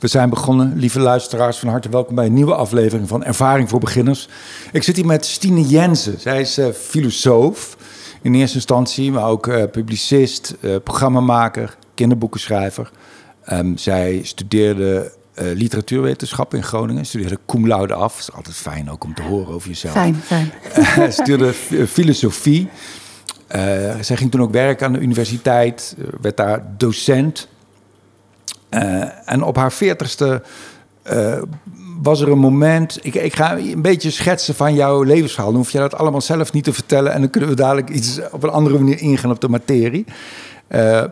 We zijn begonnen, lieve luisteraars, van harte welkom bij een nieuwe aflevering van Ervaring voor Beginners. Ik zit hier met Stine Jensen. Zij is uh, filosoof in eerste instantie, maar ook uh, publicist, uh, programmamaker, kinderboekenschrijver. Um, zij studeerde literatuurwetenschap in Groningen, studeerde cum laude af. Dat is altijd fijn ook om te horen over jezelf. Fijn, fijn. studeerde filosofie. zij ging toen ook werken aan de universiteit, werd daar docent. Uh, en op haar veertigste uh, was er een moment. Ik, ik, ga een beetje schetsen van jouw levensverhaal. Dan hoef je dat allemaal zelf niet te vertellen. En dan kunnen we dadelijk iets op een andere manier ingaan op de materie. Uh,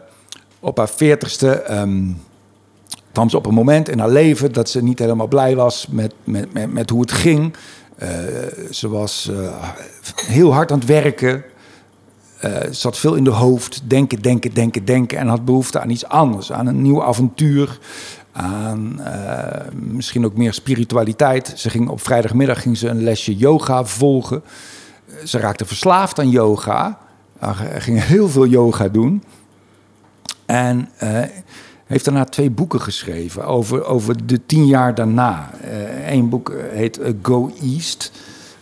op haar veertigste um, kwam ze op een moment in haar leven dat ze niet helemaal blij was met, met, met, met hoe het ging. ze was heel hard aan het werken. Uh, zat veel in de hoofd, denken, denken, denken, denken. En had behoefte aan iets anders, aan een nieuw avontuur. Aan uh, misschien ook meer spiritualiteit. Ze ging op vrijdagmiddag ging ze een lesje yoga volgen. Ze raakte verslaafd aan yoga. Uh, ging heel veel yoga doen. En heeft daarna twee boeken geschreven over, over de tien jaar daarna. Eén boek heet Go East.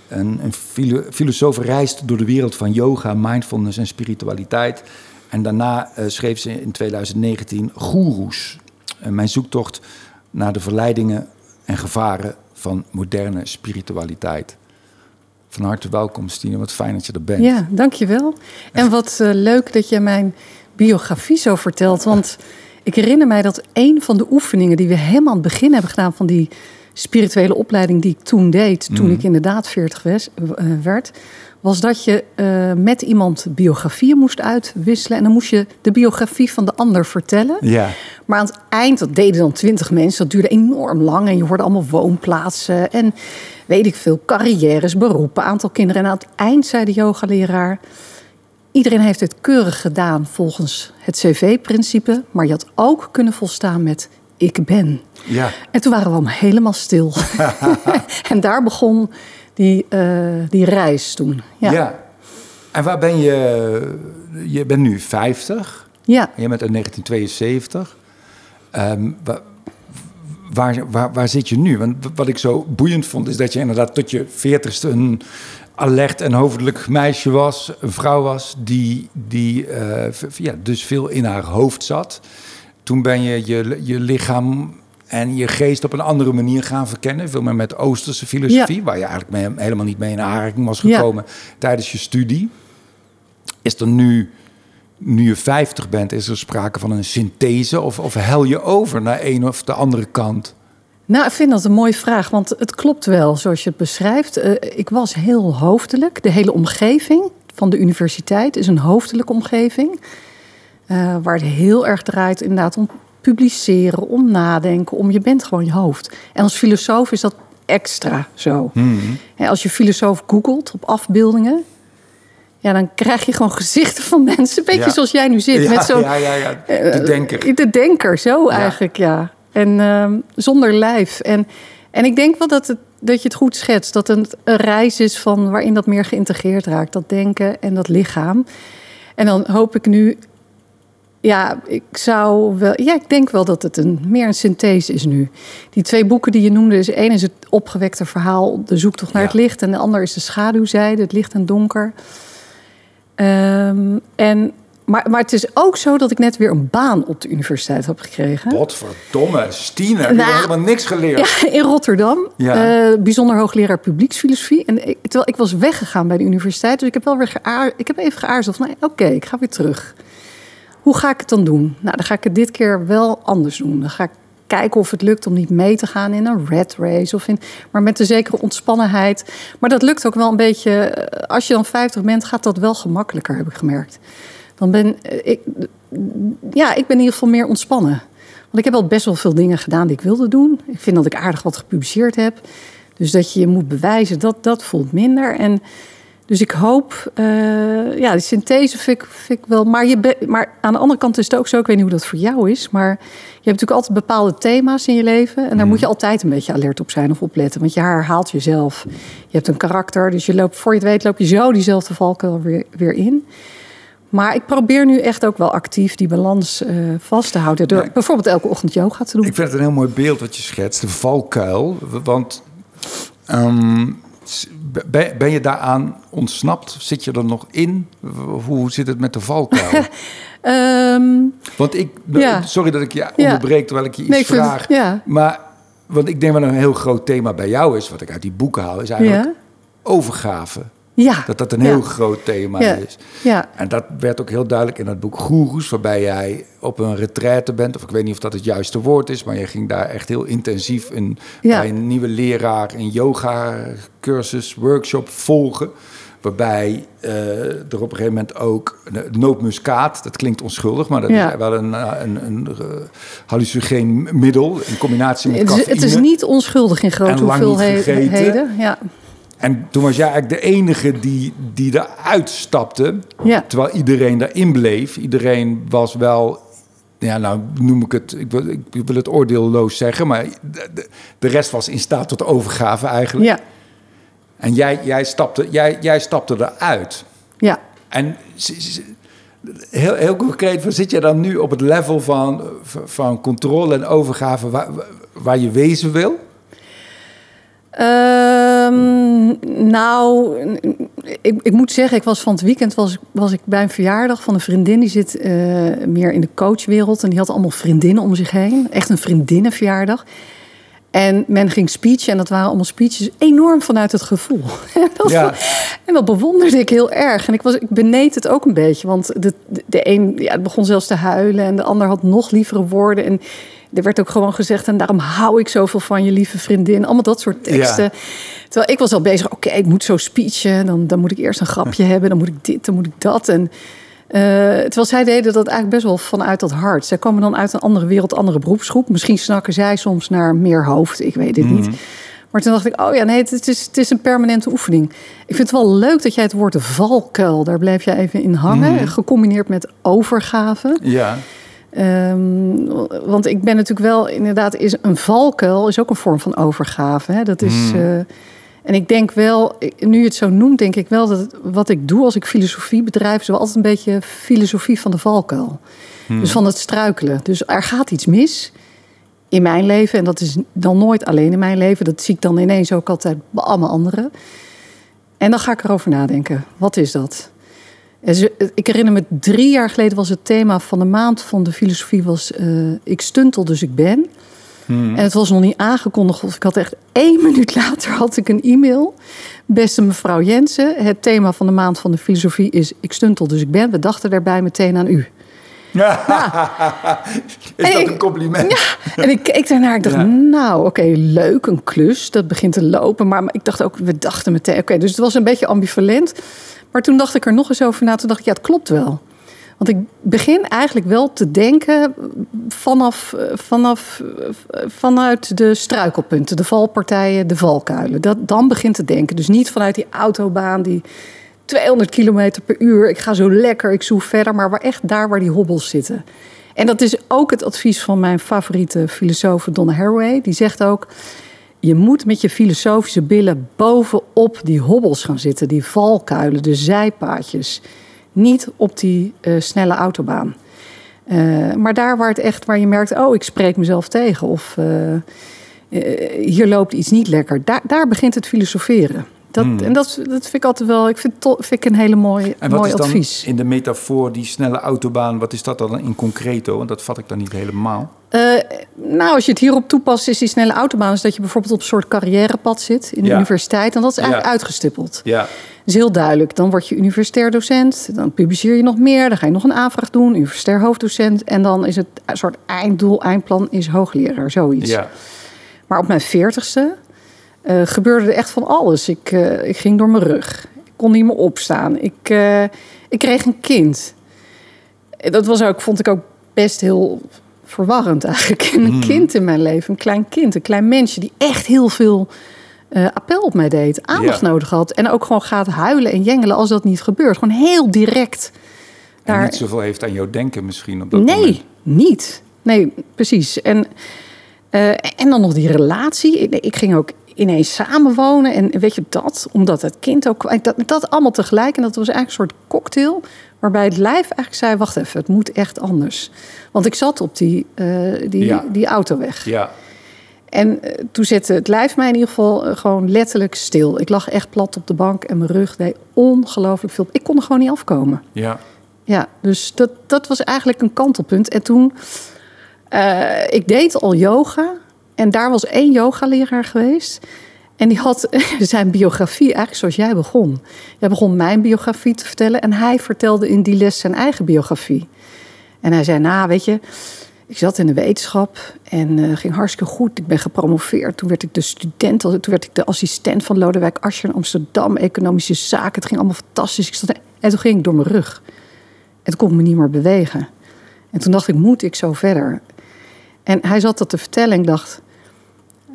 Een, een filo filosoof reist door de wereld van yoga, mindfulness en spiritualiteit. En daarna uh, schreef ze in 2019 Goeroes. Uh, mijn zoektocht naar de verleidingen en gevaren van moderne spiritualiteit. Van harte welkom, Stine. Wat fijn dat je er bent. Ja, dankjewel. En wat uh, leuk dat je mijn biografie zo vertelt. Want ik herinner mij dat een van de oefeningen die we helemaal aan het begin hebben gedaan van die spirituele opleiding die ik toen deed, toen mm. ik inderdaad 40 was, uh, werd, was dat je uh, met iemand biografieën moest uitwisselen. En dan moest je de biografie van de ander vertellen. Ja. Maar aan het eind, dat deden dan twintig mensen, dat duurde enorm lang. En je hoorde allemaal woonplaatsen en weet ik veel, carrières, beroepen, aantal kinderen. En aan het eind zei de yogaleraar... Iedereen heeft het keurig gedaan volgens het CV-principe, maar je had ook kunnen volstaan met ik ben. Ja. En toen waren we allemaal helemaal stil. en daar begon die, uh, die reis toen. Ja. ja. En waar ben je? Je bent nu 50. Ja. Je bent in 1972. Um, waar, waar, waar, waar, zit je nu? Want wat ik zo boeiend vond, is dat je inderdaad tot je 40ste een alert en hoofdelijk meisje was. Een vrouw was die, die uh, ja, dus veel in haar hoofd zat. Toen ben je je, je lichaam en je geest op een andere manier gaan verkennen. Veel meer met Oosterse filosofie, ja. waar je eigenlijk mee, helemaal niet mee in aanraking was gekomen ja. tijdens je studie. Is er nu, nu je 50 bent, is er sprake van een synthese of, of hel je over naar een of de andere kant? Nou, ik vind dat een mooie vraag, want het klopt wel zoals je het beschrijft. Uh, ik was heel hoofdelijk. De hele omgeving van de universiteit is een hoofdelijke omgeving. Uh, waar het heel erg draait inderdaad om publiceren, om nadenken, om je bent gewoon je hoofd. En als filosoof is dat extra zo. Hmm. Als je filosoof googelt op afbeeldingen, ja, dan krijg je gewoon gezichten van mensen, een beetje ja. zoals jij nu zit, ja, met zo'n ja, ja, ja, de denker. Uh, de denker, zo eigenlijk, ja. En uh, zonder lijf. En, en ik denk wel dat, het, dat je het goed schetst, dat het een reis is van waarin dat meer geïntegreerd raakt, dat denken en dat lichaam. En dan hoop ik nu ja, ik zou wel. Ja, ik denk wel dat het een, meer een synthese is nu. Die twee boeken die je noemde, is één is het opgewekte verhaal, de zoektocht naar ja. het licht, en de ander is de schaduwzijde, het licht en donker. Um, en, maar, maar het is ook zo dat ik net weer een baan op de universiteit heb gekregen. Godverdomme, Stine, heb nou, je helemaal niks geleerd? Ja, in Rotterdam, ja. Uh, bijzonder hoogleraar publieksfilosofie. En ik, terwijl ik was weggegaan bij de universiteit, dus ik heb wel weer geaar, ik heb even geaarzeld. Nou, oké, okay, ik ga weer terug. Hoe ga ik het dan doen? Nou, dan ga ik het dit keer wel anders doen. Dan ga ik kijken of het lukt om niet mee te gaan in een red race. Of in, maar met een zekere ontspannenheid. Maar dat lukt ook wel een beetje. Als je dan 50 bent, gaat dat wel gemakkelijker, heb ik gemerkt. Dan ben ik. Ja, ik ben in ieder geval meer ontspannen. Want ik heb al best wel veel dingen gedaan die ik wilde doen. Ik vind dat ik aardig wat gepubliceerd heb. Dus dat je je moet bewijzen, dat, dat voelt minder. En dus ik hoop, uh, ja, die synthese vind ik, vind ik wel. Maar, je be, maar aan de andere kant is het ook zo, ik weet niet hoe dat voor jou is. Maar je hebt natuurlijk altijd bepaalde thema's in je leven. En daar mm. moet je altijd een beetje alert op zijn of opletten. Want je herhaalt jezelf. Je hebt een karakter, dus je loopt, voor je het weet loop je zo diezelfde valkuil weer, weer in. Maar ik probeer nu echt ook wel actief die balans uh, vast te houden. Door bijvoorbeeld elke ochtend yoga te doen. Ik vind het een heel mooi beeld wat je schetst. De valkuil. Want um, ben je daaraan ontsnapt? Zit je er nog in? Hoe zit het met de valkuil? um, want ik, ja. sorry dat ik je onderbreek terwijl ik je iets nee, vraag. ja. Maar want ik denk wel een heel groot thema bij jou is, wat ik uit die boeken haal, is eigenlijk overgave. Ja. Dat dat een heel groot thema is. Ja. En dat werd ook heel duidelijk in het boek Goeroes, waarbij jij op een retraite bent. Of ik weet niet of dat het juiste woord is, maar je ging daar echt heel intensief in, bij een nieuwe leraar een yoga cursus, workshop volgen. Waarbij uh, er op een gegeven moment ook nootmuskaat, dat klinkt onschuldig, maar dat is wel een, eh, een, een, uh, hallucinogeen middel in combinatie met het is, Het is niet onschuldig in grote hoeveelheden. Ja. En toen was jij eigenlijk de enige die, die eruit stapte. Ja. Terwijl iedereen daarin bleef. Iedereen was wel. Ja, nou noem ik het. Ik wil, ik wil het oordeelloos zeggen. Maar de, de rest was in staat tot overgave eigenlijk. Ja. En jij, jij, stapte, jij, jij stapte eruit. Ja. En heel, heel concreet, zit je dan nu op het level van, van controle en overgave waar, waar je wezen wil? Um, nou, ik, ik, moet zeggen, ik was van het weekend was, was ik bij een verjaardag van een vriendin. Die zit uh, meer in de coachwereld. En die had allemaal vriendinnen om zich heen. Echt een vriendinnenverjaardag. En men ging speechen en dat waren allemaal speeches enorm vanuit het gevoel. dat ja. En dat bewonderde ik heel erg. En ik, was, ik beneed het ook een beetje, want de, de, de een ja, begon zelfs te huilen en de ander had nog lievere woorden. En er werd ook gewoon gezegd, en daarom hou ik zoveel van je lieve vriendin. Allemaal dat soort teksten. Terwijl ik was al bezig, oké, ik moet zo speechen. Dan, dan moet ik eerst een grapje hebben, dan moet ik dit, dan moet ik dat. En uh, terwijl zij deden dat eigenlijk best wel vanuit dat hart. Zij komen dan uit een andere wereld, andere beroepsgroep. Misschien snakken zij soms naar meer hoofd, ik weet het niet. Mhm. Maar toen dacht ik, oh ja, nee, het is, het is een permanente oefening. Ik vind het wel leuk dat jij het woord valkuil, daar blijf jij even in hangen. Mhm. Gecombineerd met overgave. Ja. Um, want ik ben natuurlijk wel, inderdaad, is een valkuil is ook een vorm van overgave. Hè? Dat is. Mhm. Uh, en ik denk wel, nu je het zo noemt, denk ik wel dat wat ik doe als ik filosofie bedrijf, is wel altijd een beetje filosofie van de valkuil. Hmm. Dus van het struikelen. Dus er gaat iets mis in mijn leven. En dat is dan nooit alleen in mijn leven. Dat zie ik dan ineens ook altijd bij allemaal anderen. En dan ga ik erover nadenken. Wat is dat? Ik herinner me, drie jaar geleden was het thema van de maand van de filosofie was... Uh, ik stuntel, dus ik ben. Hmm. En het was nog niet aangekondigd. Of ik had echt één minuut later had ik een e-mail. Beste mevrouw Jensen, het thema van de maand van de filosofie is ik stuntel, dus ik ben. We dachten daarbij meteen aan u. Ja. Is dat een compliment? Ja. En ik keek daarnaar. Ik dacht, nou, oké, leuk, een klus. Dat begint te lopen. Maar ik dacht ook, we dachten meteen, oké, dus het was een beetje ambivalent. Maar toen dacht ik er nog eens over na. Toen dacht ik, ja, het klopt wel. Want ik begin eigenlijk wel te denken vanaf, vanaf, vanuit de struikelpunten, de valpartijen, de valkuilen. Dat, dan begint te denken. Dus niet vanuit die autobaan die 200 kilometer per uur. Ik ga zo lekker, ik zoek verder. Maar waar echt daar waar die hobbels zitten. En dat is ook het advies van mijn favoriete filosoof Donna Haraway. Die zegt ook: je moet met je filosofische billen bovenop die hobbels gaan zitten, die valkuilen, de zijpaadjes niet op die uh, snelle autobaan. Uh, maar daar waar het echt, waar je merkt, oh, ik spreek mezelf tegen. Of uh, hier loopt iets niet lekker. Daar begint het filosoferen. Dat, hmm. En dat, dat vind ik altijd wel, ik vind, vind ik een hele mooi, en wat mooi is advies. Dan in de metafoor, die snelle autobaan, wat is dat dan in concreto? Want dat vat ik dan niet helemaal. Uh, nou, als je het hierop toepast, is die snelle autobaan, is dat je bijvoorbeeld op een soort carrièrepad zit in de universiteit. En dat is eigenlijk uitgestippeld. Ja is heel duidelijk. Dan word je universitair docent, dan publiceer je nog meer, dan ga je nog een aanvraag doen, universitair hoofddocent. En dan is het een soort einddoel, eindplan is hoogleraar, zoiets. Ja. Maar op mijn veertigste uh, gebeurde er echt van alles. Ik, uh, ik ging door mijn rug. Ik kon niet meer opstaan. Ik, uh, ik kreeg een kind. Dat was ook, vond ik ook best heel verwarrend eigenlijk. Een hmm. kind in mijn leven, een klein kind, een klein mensje die echt heel veel appel op mij deed, aandacht nodig had. En ook gewoon gaat huilen en jengelen als dat niet gebeurt. Gewoon heel direct. Daar... En niet zoveel heeft aan jouw denken misschien op dat nee, moment. niet. Nee, precies. En, en dan nog die relatie. Ik, ik, ging ook ineens samenwonen. En weet je dat, omdat het kind ook... Dat, dat allemaal tegelijk. En dat was eigenlijk een soort cocktail... waarbij het lijf eigenlijk zei... wacht even, het moet echt anders. Want ik zat op die, uh, die, ja. die autoweg. Ja. En uh, toen zette het lijf mij in ieder geval uh, gewoon letterlijk stil. Ik lag echt plat op de bank en mijn rug deed ongelooflijk veel. Ik kon er gewoon niet afkomen. Ja. Ja, dus dat, dat was eigenlijk een kantelpunt. En toen, uh, ik deed al yoga. En daar was één yogaleraar geweest. En die had zijn biografie eigenlijk zoals jij begon. Jij begon mijn biografie te vertellen. En hij vertelde in die les zijn eigen biografie. En hij zei, nou weet je, ik zat in de wetenschap en uh, ging hartstikke goed. Ik ben gepromoveerd. Toen werd ik de student, toen werd ik de assistent van Lodewijk Asscher in Amsterdam, economische zaken. Het ging allemaal fantastisch. Ik en toen ging ik door mijn rug. En toen kon ik me niet meer bewegen. En toen dacht ik, moet ik zo verder? En hij zat dat te vertellen en ik dacht,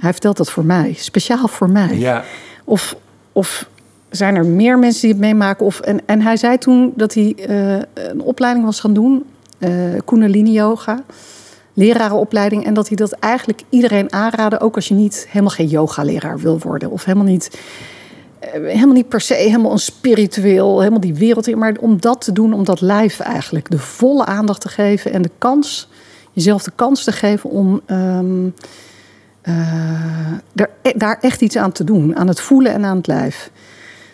hij vertelt dat voor mij, speciaal voor mij. Ja. Of, of zijn er meer mensen die het meemaken? Of, en, en hij zei toen dat hij uh, een opleiding was gaan doen, uh, Kundalini Yoga, lerarenopleiding. En dat hij dat eigenlijk iedereen aanraden, ook als je niet helemaal geen yoga-leraar wil worden. Of helemaal niet, uh, helemaal niet per se helemaal een spiritueel, helemaal die wereld in. Maar om dat te doen, om dat lijf eigenlijk de volle aandacht te geven en de kans, jezelf de kans te geven om. Um, uh, daar, daar, echt iets aan te doen. Aan het voelen en aan het lijf.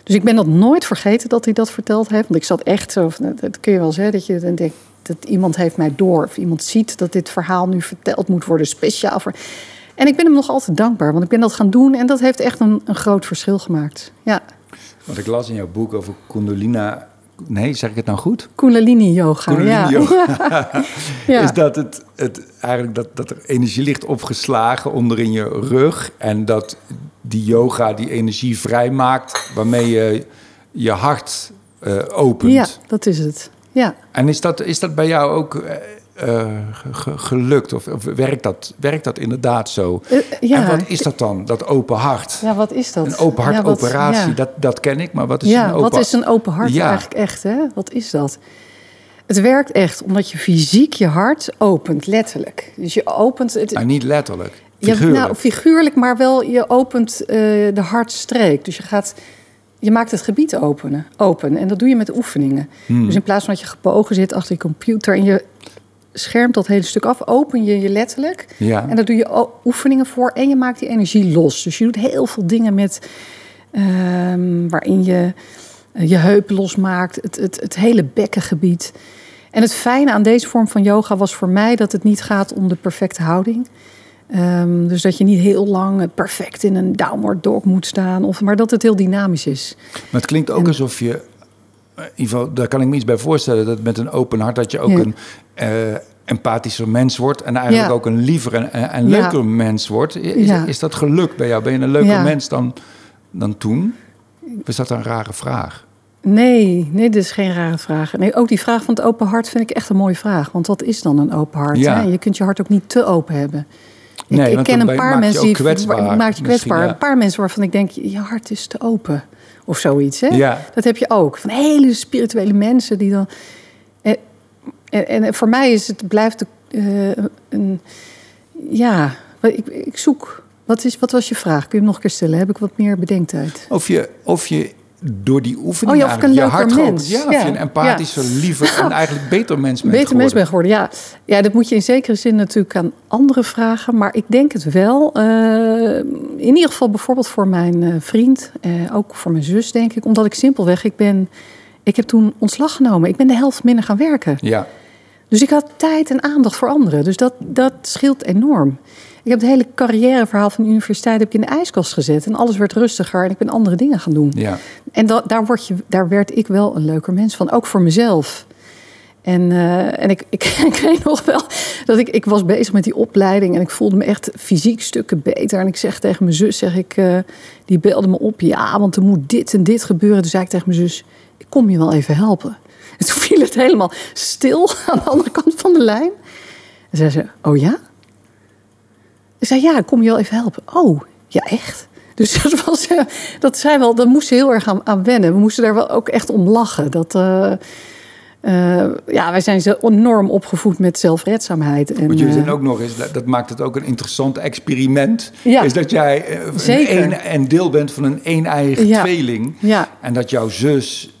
Dus ik ben dat nooit vergeten dat hij dat verteld heeft. Want ik zat echt zo, dat kun je wel zeggen, dat je dan denkt dat iemand heeft mij door. Of iemand ziet dat dit verhaal nu verteld moet worden, speciaal voor. En ik ben hem nog altijd dankbaar, want ik ben dat gaan doen en dat heeft echt een, een groot verschil gemaakt. Ja. Want ik las in jouw boek over Kundalina Nee, zeg ik het nou goed? Kundalini yoga. Kundalini ja. yoga. ja. Is dat het, het eigenlijk dat, dat er energie ligt opgeslagen onder in je rug en dat die yoga die energie vrijmaakt waarmee je je hart uh, opent. Ja, dat is het. Ja. En is dat, is dat bij jou ook uh, gelukt? Of, of, werkt, dat, werkt dat inderdaad zo? Uh, ja. En wat is dat dan, dat open hart? Ja, wat is dat? Een open hart ja, wat, operatie, ja. dat, dat ken ik, maar wat is een open wat is een open hart eigenlijk echt? Hè? Wat is dat? Het werkt echt omdat je fysiek je hart opent, letterlijk. Dus je opent het. Maar niet letterlijk, Ja, figuurlijk. nou, figuurlijk, maar wel je opent eh, de hartstreek. Dus je gaat, je maakt het gebied openen, open. En dat doe je met oefeningen. Hmm. Dus in plaats van dat je gebogen zit achter je computer en je schermt dat hele stuk af, open je je letterlijk. Ja. En daar doe je oefeningen voor en je maakt die energie los. Dus je doet heel veel dingen met ehm, waarin je eh, je heupen losmaakt, het, het, het hele bekkengebied. En het fijne aan deze vorm van yoga was voor mij dat het niet gaat om de perfecte houding. Ehm, dus dat je niet heel lang eh, perfect in een downward dog moet staan, of, maar dat het heel dynamisch is. Maar het klinkt ook En- alsof je, in ieder geval, daar kan ik me iets bij voorstellen, dat met een open hart dat je ook Ja. een eh, empathischer mens wordt en eigenlijk Ja. ook een liever en, en leuker mens wordt. Is, is dat gelukt bij jou? Ben je een leuker mens dan, dan toen? Of is dat een rare vraag? Nee, nee, dit is geen rare vraag. Nee, ook die vraag van het open hart vind ik echt een mooie vraag. Want wat is dan een open hart? Ja. Hè? Je kunt je hart ook niet te open hebben. Nee, ik, ken een paar je mensen die kwetsbaar maakt je kwetsbaar. ja. Een paar mensen waarvan ik denk, je hart is te open. Of zoiets. Hè? Ja. Dat heb je ook. Van hele spirituele mensen die dan. En, en, en voor mij is het blijft uh, een. Ja, ik, ik zoek. Wat, is, wat was je vraag? Kun je hem nog een keer stellen? Heb ik wat meer bedenktijd? Of je, of je door die oefening Oh ja, of je hart mens. Ja, Ja. een empathischer, liever en eigenlijk beter mens bent Beter mens geworden. ben geworden, ja. Ja, dat moet je in zekere zin natuurlijk aan anderen vragen. Maar ik denk het wel. Uh, in ieder geval bijvoorbeeld voor mijn uh, vriend. Uh, ook voor mijn zus, denk ik. Omdat ik simpelweg, ik ben... Ik heb toen ontslag genomen. Ik ben de helft minder gaan werken. Ja. Dus ik had tijd en aandacht voor anderen. Dus dat, dat scheelt enorm. Ik heb het hele carrièreverhaal van de universiteit heb ik in de ijskast gezet. En alles werd rustiger en ik ben andere dingen gaan doen. Ja. En da daar, word je, daar werd ik wel een leuker mens van. Ook voor mezelf. En, uh, en ik, ik, ik weet nog wel dat ik, ik was bezig met die opleiding en ik voelde me echt fysiek stukken beter. En ik zeg tegen mijn zus, zeg ik, uh, die belde me op, ja, want er moet dit en dit gebeuren. Toen zei ik tegen mijn zus, ik kom je wel even helpen. En toen viel het helemaal stil aan de andere kant van de lijn. En zei ze, oh ja? Zei, ja, kom je wel even helpen. Oh, ja, echt? Dus dat, was, uh, dat zei wel, daar moest ze heel erg aan, aan wennen. We moesten daar wel ook echt om lachen. Dat, uh, eh, ja, wij zijn zo enorm opgevoed met zelfredzaamheid. En, Want jullie zijn ook nog eens, dat maakt het ook een interessant experiment. Ja, is dat jij een, een, deel bent van een een-eigen ja. tweeling. Ja. En dat jouw zus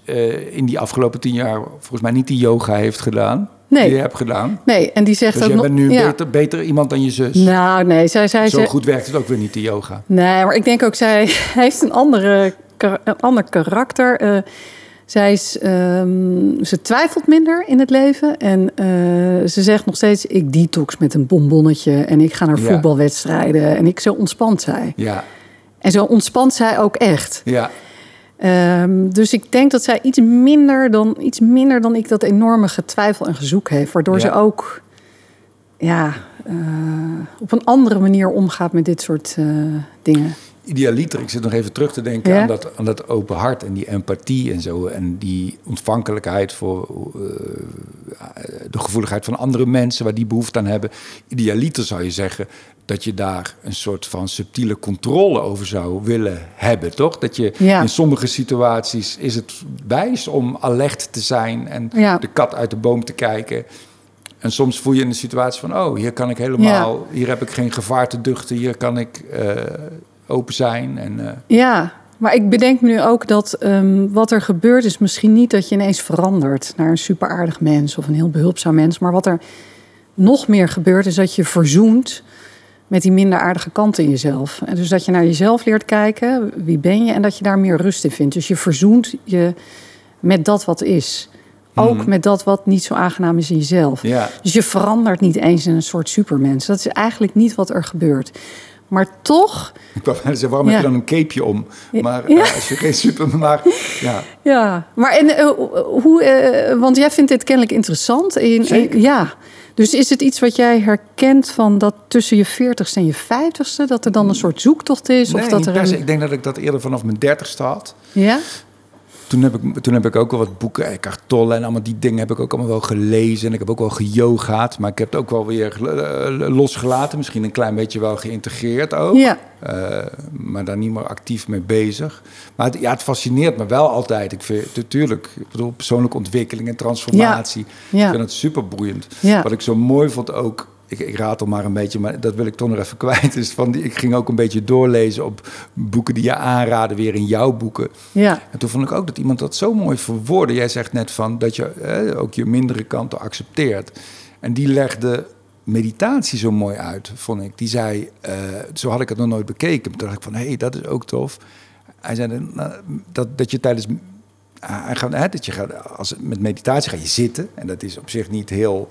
in die afgelopen tien jaar volgens mij niet die yoga heeft gedaan. Nee. Die je hebt gedaan. Nee, en die zegt dus ook jij bent nu beter, beter iemand dan je zus. Nou, nee, zij zei... Zo goed werkt het ook weer niet, die yoga. Nee, maar ik denk ook, zij heeft een, andere, een ander karakter. Uh, zij is, um, ze twijfelt minder in het leven. En uh, ze zegt nog steeds: ik detox met een bonbonnetje. En ik ga naar voetbalwedstrijden. En ik zo ontspant zij. Ja. En zo ontspant zij ook echt. Ja. Um, dus ik denk dat zij iets minder dan, iets minder dan ik dat enorme getwijfel en gezoek heeft. Waardoor ja. ze ook ja, uh, op een andere manier omgaat met dit soort uh, dingen idealiter, ik zit nog even terug te denken aan, dat, aan dat open hart en die empathie en zo. En die ontvankelijkheid voor uh, de gevoeligheid van andere mensen, waar die behoefte aan hebben. Idealiter zou je zeggen dat je daar een soort van subtiele controle over zou willen hebben, toch? Dat je ja. in sommige situaties is het wijs om alert te zijn en ja. de kat uit de boom te kijken. En soms voel je in de situatie van, oh, hier kan ik helemaal, hier heb ik geen gevaar te duchten, hier kan ik uh, open zijn. En, uh... Ja, maar ik bedenk me nu ook dat um, wat er gebeurt is misschien niet dat je ineens verandert naar een super aardig mens of een heel behulpzaam mens. Maar wat er nog meer gebeurt is dat je verzoent met die minder aardige kanten in jezelf. En dus dat je naar jezelf leert kijken, wie ben je, en dat je daar meer rust in vindt. Dus je verzoent je met dat wat is. Ook Mhm. met dat wat niet zo aangenaam is in jezelf. Ja. Dus je verandert niet eens in een soort supermens. Dat is eigenlijk niet wat er gebeurt. Maar toch, Ik wou zeggen, waarom Ja. heb je dan een capeje om? Maar Ja. eh, als je geen super... Maar ja, ja. Maar en, eh, hoe, eh, want jij vindt dit kennelijk interessant. Zeker. ja. Dus is het iets wat jij herkent van dat tussen je 40ste en je 50ste, dat er dan een soort zoektocht is? nee, of dat er een. Ik denk dat ik dat eerder vanaf mijn dertigste had. Ja? Toen heb, ik, toen heb ik ook wel wat boeken, Eckhart Tolle en allemaal die dingen heb ik ook allemaal wel gelezen. En ik heb ook wel geyogaat, maar ik heb het ook wel weer eh, losgelaten. Misschien een klein beetje wel geïntegreerd ook. Ja. Eh, maar daar niet meer actief mee bezig. Maar het, ja, het fascineert me wel altijd. Ik vind natuurlijk, ik bedoel, persoonlijke ontwikkeling en transformatie. Ja. Ik vind het super boeiend. Ja. Wat ik zo mooi vond ook, ik, ik raad al maar een beetje, maar dat wil ik toch nog even kwijt. Is van die, ik ging ook een beetje doorlezen op boeken die je aanraden, weer in jouw boeken. Ja. En toen vond ik ook dat iemand dat zo mooi verwoordde. Jij zegt net van dat je eh, ook je mindere kanten accepteert. En die legde meditatie zo mooi uit, vond ik. Die zei, eh, zo had ik het nog nooit bekeken. Toen dacht ik van, hé, hey, dat is ook tof. Hij zei nou, dat, dat je tijdens... Hè, dat je gaat, als, met meditatie ga je zitten. En dat is op zich niet heel,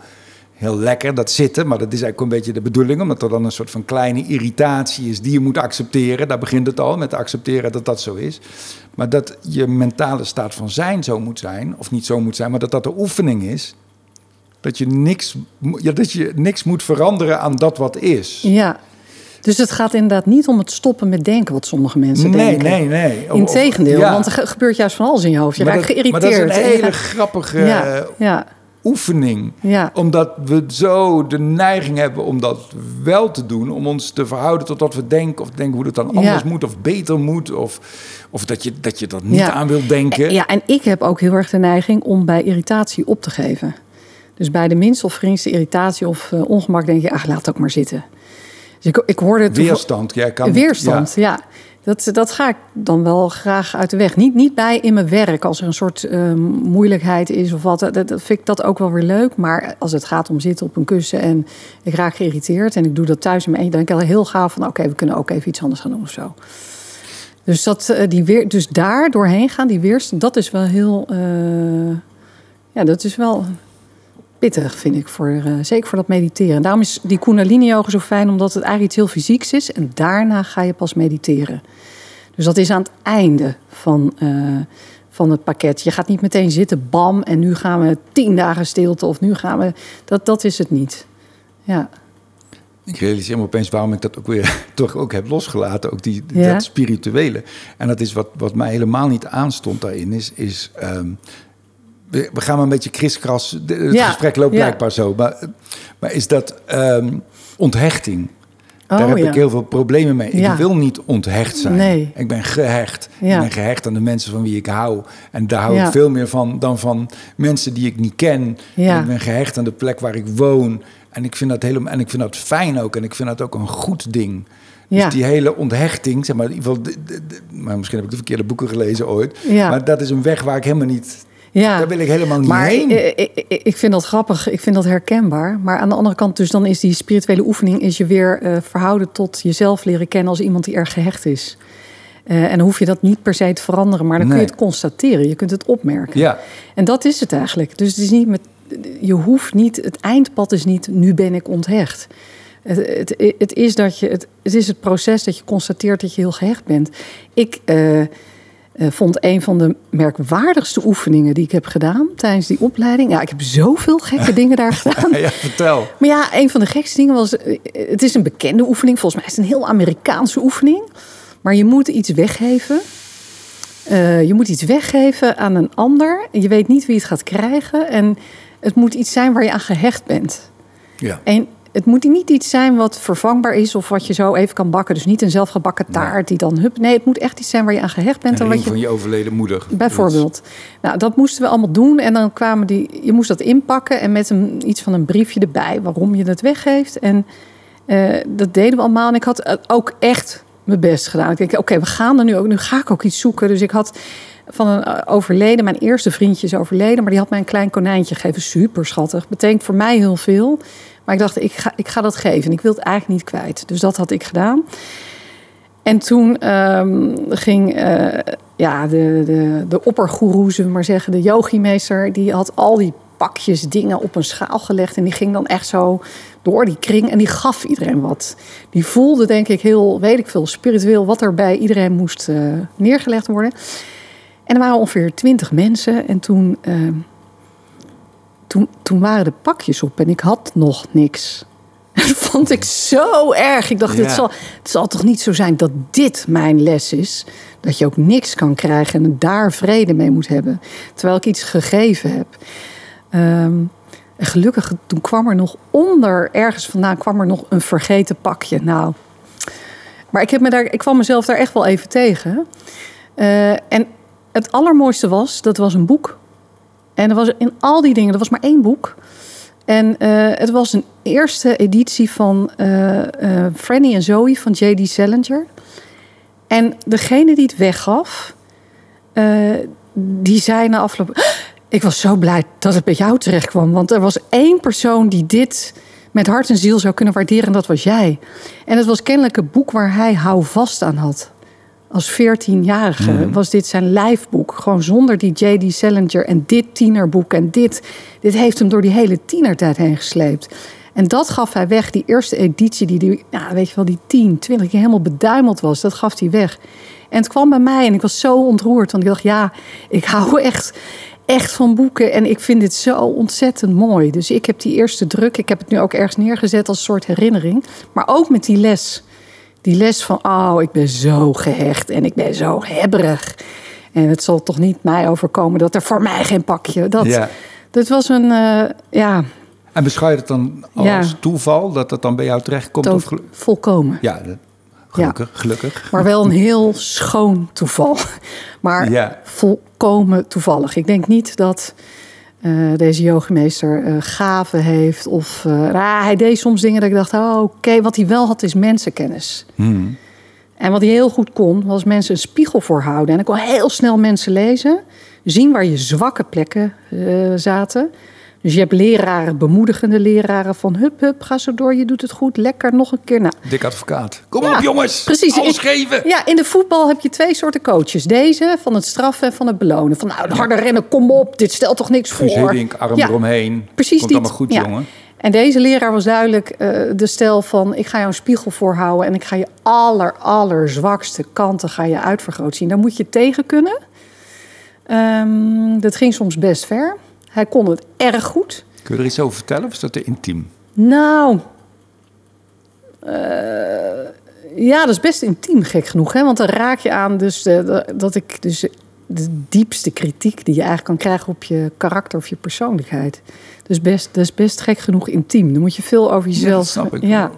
heel lekker, dat zitten. Maar dat is eigenlijk een beetje de bedoeling. Omdat er dan een soort van kleine irritatie is die je moet accepteren. Daar begint het al, met accepteren dat dat zo is. Maar dat je mentale staat van zijn zo moet zijn. Of niet zo moet zijn, maar dat dat de oefening is. Dat je niks, ja, dat je niks moet veranderen aan dat wat is. ja. Dus het gaat inderdaad niet om het stoppen met denken, wat sommige mensen nee, denken. nee, nee. Of- Integendeel, ja. want er ge- gebeurt juist van alles in je hoofd. Je Maar raakt dat- geïrriteerd. Maar dat is een hele grappige ja, ja, oefening. ja. Omdat we zo de neiging hebben om dat wel te doen. Om ons te verhouden tot wat we denken. Of denken hoe het dan anders Ja. moet of beter moet. Of, of dat, je, dat je dat niet Ja. aan wilt denken. Ja, en ik heb ook heel erg de neiging om bij irritatie op te geven. Dus bij de minste of geringste irritatie of eh, ongemak denk je, ach, laat het ook maar zitten. Dus ik, ik hoorde het Weerstand. Jij kan, Weerstand, ja. Dat, dat ga ik dan wel graag uit de weg. Niet, niet bij in mijn werk, als er een soort eh, moeilijkheid is of wat. Dat, dat vind ik dat ook wel weer leuk. Maar als het gaat om zitten op een kussen en ik raak geïrriteerd... en ik doe dat thuis in mijn eentje, dan denk ik al heel gaaf van... oké, we kunnen ook even iets anders gaan doen of zo. Dus, dat, eh, die weer, dus daar doorheen gaan, die weerstand, dat is wel heel... eh, ja, dat is wel pittig, vind ik, voor, eh, zeker voor dat mediteren. En daarom is die kundalini-yoga zo fijn, omdat het eigenlijk iets heel fysieks is. En daarna ga je pas mediteren. Dus dat is aan het einde van, eh, van het pakket. Je gaat niet meteen zitten, bam, en nu gaan we tien dagen stilte. Of nu gaan we... Dat, dat is het niet. Ja, Ik realiseer me opeens waarom ik dat ook weer toch ook heb losgelaten. Ook die, Ja. dat spirituele. En dat is wat, wat mij helemaal niet aanstond daarin. Is, is ehm, we, we gaan maar een beetje kriskras. Het Ja, gesprek loopt ja. blijkbaar zo. Maar, maar is dat ehm, onthechting. Daar Oh, heb ja. ik heel veel problemen mee. Ik wil niet onthecht zijn. Nee. Ik ben gehecht. Ja. Ik ben gehecht aan de mensen van wie ik hou. En daar hou ik veel meer van dan van mensen die ik niet ken. Ik ben gehecht aan de plek waar ik woon. En ik vind dat helemaal en ik vind dat fijn ook. En ik vind dat ook een goed ding. Dus Ja. die hele onthechting, zeg maar, in ieder geval, maar misschien heb ik de verkeerde boeken gelezen ooit. Ja. Maar dat is een weg waar ik helemaal niet. Ja. Daar wil ik helemaal niet Maar heen. ik, ik, ik- vind dat grappig, ik vind dat herkenbaar. Maar aan de andere kant, dus dan is die spirituele oefening... is je weer eh, verhouden tot jezelf leren kennen als iemand die erg gehecht is. Eh, en dan hoef je dat niet per se te veranderen, maar dan kun je het constateren. Je kunt het opmerken. Ja. En dat is het eigenlijk. Dus het is niet met, je hoeft niet, het eindpad is niet, nu ben ik onthecht. Het, het, het, is dat je, het, het is het proces dat je constateert dat je heel gehecht bent. Ik eh, eh, vond een van de merkwaardigste oefeningen die ik heb gedaan tijdens die opleiding. Ja, ik heb zoveel gekke dingen daar gedaan. ja, vertel. Maar ja, een van de gekste dingen was... eh, Het is een bekende oefening. Volgens mij is het een heel Amerikaanse oefening. Maar je moet iets weggeven. Eh, je moet iets weggeven aan een ander. Je weet niet wie het gaat krijgen. En het moet iets zijn waar je aan gehecht bent. Ja. En het moet niet iets zijn wat vervangbaar is... of wat je zo even kan bakken. Dus niet een zelfgebakken taart die dan... Hup, nee, het moet echt iets zijn waar je aan gehecht bent. En wat je van je overleden moeder. Bijvoorbeeld. Nou, dat moesten we allemaal doen. En dan kwamen die. Je moest dat inpakken en met een, iets van een briefje erbij waarom je het weggeeft. En eh, dat deden we allemaal. En ik had ook echt mijn best gedaan. Ik denk, oké, we gaan er nu ook. Nu ga ik ook iets zoeken. Dus ik had van een eh, overleden, mijn eerste vriendje is overleden, maar die had mij een klein konijntje gegeven. Super schattig. Betekent voor mij heel veel. Maar ik dacht, ik ga, ik ga dat geven. En ik wil het eigenlijk niet kwijt. Dus dat had ik gedaan. En toen ehm, ging eh, ja, de, de, de oppergoeroe, zullen we maar zeggen, de yogimeester, die had al die pakjes dingen op een schaal gelegd. En die ging dan echt zo door die kring en die gaf iedereen wat. Die voelde, denk ik, heel, weet ik veel, spiritueel wat er bij iedereen moest eh, neergelegd worden. En er waren ongeveer twintig mensen. En toen, ehm, toen, toen waren de pakjes op en ik had nog niks. Dat vond ik zo erg. Ik dacht, Ja. het, zal, het zal toch niet zo zijn dat dit mijn les is? Dat je ook niks kan krijgen en daar vrede mee moet hebben. Terwijl ik iets gegeven heb. Ehm, en gelukkig, toen kwam er nog onder, ergens vandaan, kwam er nog een vergeten pakje. Nou, maar ik, heb me daar, ik kwam mezelf daar echt wel even tegen. Eh, en het allermooiste was, dat was een boek. En er was in al die dingen, er was maar één boek. En eh, het was een eerste editie van eh Franny en Zoe van J.D. Salinger. En degene die het weggaf, die zei na afloop... "Ah, Ik was zo blij dat het bij jou terecht kwam. Want er was één persoon die dit met hart en ziel zou kunnen waarderen. En dat was jij. En het was kennelijk een boek waar hij houvast aan had. Als 14-jarige was dit zijn lijfboek. Gewoon zonder die J.D. Salinger en dit tienerboek. En dit, dit heeft hem door die hele tienertijd heen gesleept. En dat gaf hij weg, die eerste editie, die, die ja, weet je wel, die 10, 20 keer helemaal beduimeld was. Dat gaf hij weg. En het kwam bij mij en ik was zo ontroerd. Want ik dacht, ja, ik hou echt, echt van boeken. En ik vind dit zo ontzettend mooi. Dus ik heb die eerste druk, ik heb het nu ook ergens neergezet als soort herinnering. Maar ook met die les. Die les van, oh, ik ben zo gehecht en ik ben zo hebberig. En het zal toch niet mij overkomen dat er voor mij geen pakje... Dat, Ja. dat was een, eh, ja, En beschouw je het dan als Ja. toeval dat het dan bij jou terechtkomt? Of gelu- volkomen. ja, dat- gelukkig, gelukkig. Maar wel een heel schoon toeval. Maar Ja. volkomen toevallig. Ik denk niet dat eh, deze yogameester eh gaven heeft. Of nou, hij deed soms dingen dat ik dacht, oh, oké, wat hij wel had is mensenkennis. Hmm. En wat hij heel goed kon, was mensen een spiegel voorhouden. En ik kon heel snel mensen lezen, zien waar je zwakke plekken zaten. Dus je hebt leraren, bemoedigende leraren van hup, hup, ga zo door, je doet het goed, lekker, nog een keer. Nou, Dik advocaat. Kom Ja, op jongens, precies. alles geven. Ja, in de voetbal heb je twee soorten coaches. Deze van het straffen en van het belonen. Van nou, harder rennen, kom op, dit stelt toch niks Guus voor. Hiddink, arm Ja, eromheen. Precies Komt allemaal goed, Ja. jongen. En deze leraar was duidelijk eh, de stel van... ik ga jou een spiegel voorhouden... en ik ga je aller, aller zwakste kanten ga je uitvergroot zien. Daar moet je tegen kunnen. Ehm, dat ging soms best ver. Hij kon het erg goed. Kun je er iets over vertellen of is dat te intiem? Nou, eh, ja, dat is best intiem, gek genoeg. Hè? Want dan raak je aan dus, de- dat ik dus de diepste kritiek die je eigenlijk kan krijgen op je karakter of je persoonlijkheid. Dus best, dat is best gek genoeg intiem. Dan moet je veel over Ja, jezelf. dat snap ik Ja, wel.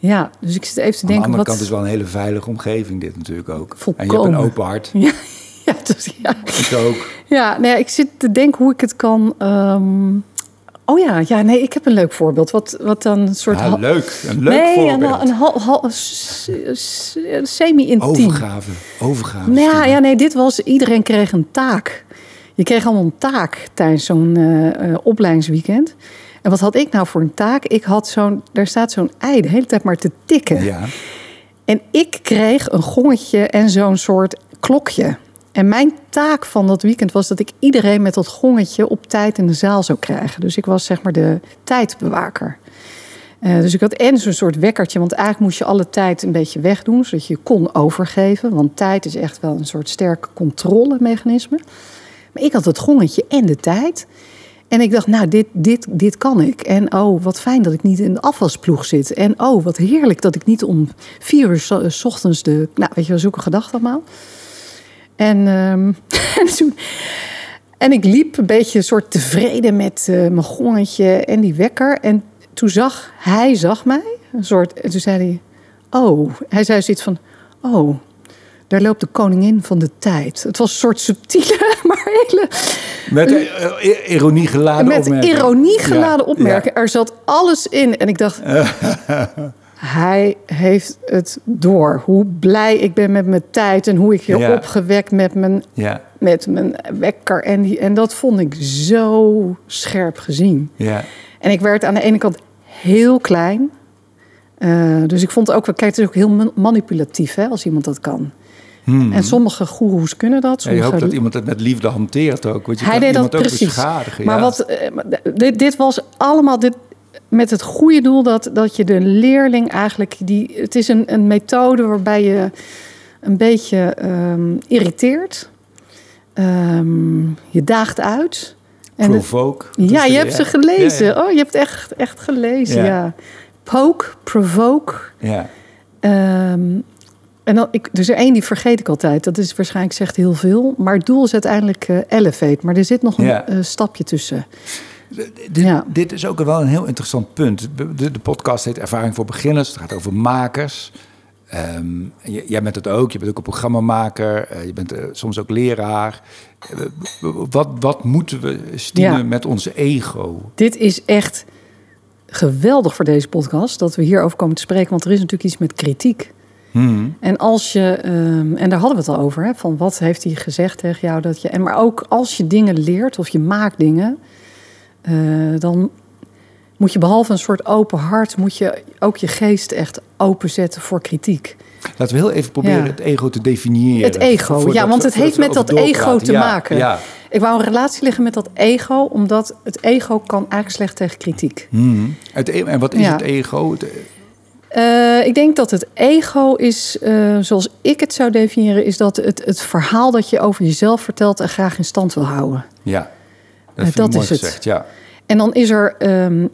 Ja, dus ik zit even te Aan de denken... andere wat... kant is wel een hele veilige omgeving dit natuurlijk ook. En je hebt een open hart. Ja, ja, dus, ja. Ik ook. ja nou ja, ik zit te denken hoe ik het kan... ehm, Oh ja, ja, nee, ik heb een leuk voorbeeld. Wat, wat dan een soort... Ja, leuk. Een leuk nee, voorbeeld. een, een s- semi-intiem. Overgave. Overgave. Nou ja, nee, dit was... Iedereen kreeg een taak. Je kreeg allemaal een taak tijdens zo'n eh, eh, opleidingsweekend. En wat had ik nou voor een taak? Ik had zo'n... Daar staat zo'n ei de hele tijd maar te tikken. Ja. En ik kreeg een gongetje en zo'n soort klokje. En mijn taak van dat weekend was dat ik iedereen met dat gongetje op tijd in de zaal zou krijgen. Dus ik was zeg maar de tijdbewaker. Eh, dus ik had en zo'n soort wekkertje, want eigenlijk moest je alle tijd een beetje wegdoen, zodat je kon overgeven. Want tijd is echt wel een soort sterk controlemechanisme. Maar ik had het gongetje en de tijd. En ik dacht, nou, dit, dit, dit kan ik. En oh, wat fijn dat ik niet in de afwasploeg zit. En oh, wat heerlijk dat ik niet om vier uur 's- eh, ochtends de... Nou, weet je wel, zulke gedachten allemaal. En, ehm, en, ik liep een beetje soort tevreden met eh, mijn gongetje en die wekker. En toen zag hij, zag mij, een soort... En toen zei hij, oh, hij zei zoiets van, oh... Daar loopt de koningin van de tijd. Het was een soort subtiele, maar hele Met eh, ironie geladen met opmerking. ironie geladen Ja, opmerking. Er zat alles in. En ik dacht, hij heeft het door. Hoe blij ik ben met mijn tijd en hoe ik je Ja. opgewekt met mijn, Ja, met mijn wekker. En, die, en dat vond ik zo scherp gezien. ja. En ik werd aan de ene kant heel klein. Eh, dus ik vond het ook wel, kijk, het is ook heel man- manipulatief hè, als iemand dat kan. En sommige goeroes kunnen dat. Ja, je Sommige hoopt dat iemand het met liefde hanteert ook. Want je hij deed dat ook precies. Maar ja. wat, eh, dit, dit was allemaal dit, met het goede doel dat, dat je de leerling eigenlijk. Die, het is een, een methode waarbij je een beetje ehm, irriteert. Ehm, je daagt uit. En Provoke. ja, je hebt ze gelezen. Ja, Oh, je hebt echt, echt gelezen, Ja. ja. Poke, provoke. ja. Ehm, en dan, ik, er is er één die vergeet ik altijd. Dat is waarschijnlijk zegt heel veel. Maar het doel is uiteindelijk eh, elevate. Maar er zit nog een eh, stapje tussen. Dit, Ja. dit is ook wel een heel interessant punt. De, de podcast heet Ervaring voor Beginners. Het gaat over makers. Ehm, jij bent het ook. Je bent ook een programmamaker. eh, je bent eh, soms ook leraar. Eh, wat, wat moeten we, Ja. met onze ego? Dit is echt geweldig voor deze podcast. Dat we hierover komen te spreken. Want er is natuurlijk iets met kritiek. Hmm. En als je, ehm, en daar hadden we het al over, hè, van wat heeft hij gezegd tegen jou dat je, en maar ook als je dingen leert of je maakt dingen, eh, dan moet je behalve een soort open hart, moet je ook je geest echt openzetten voor kritiek. Laten we heel even proberen Ja. het ego te definiëren. Het ego, ja, want het heeft met dat ego te Ja, maken. Ja. Ik wou een relatie liggen met dat ego, omdat het ego kan eigenlijk slecht tegen kritiek. Hmm. Het e- en wat is het ego? Het- Eh, ik denk dat het ego is, eh, zoals ik het zou definiëren, is dat het, het verhaal dat je over jezelf vertelt en graag in stand wil houden. ja, dat, dat is het. Ja. En dan is er. ehm,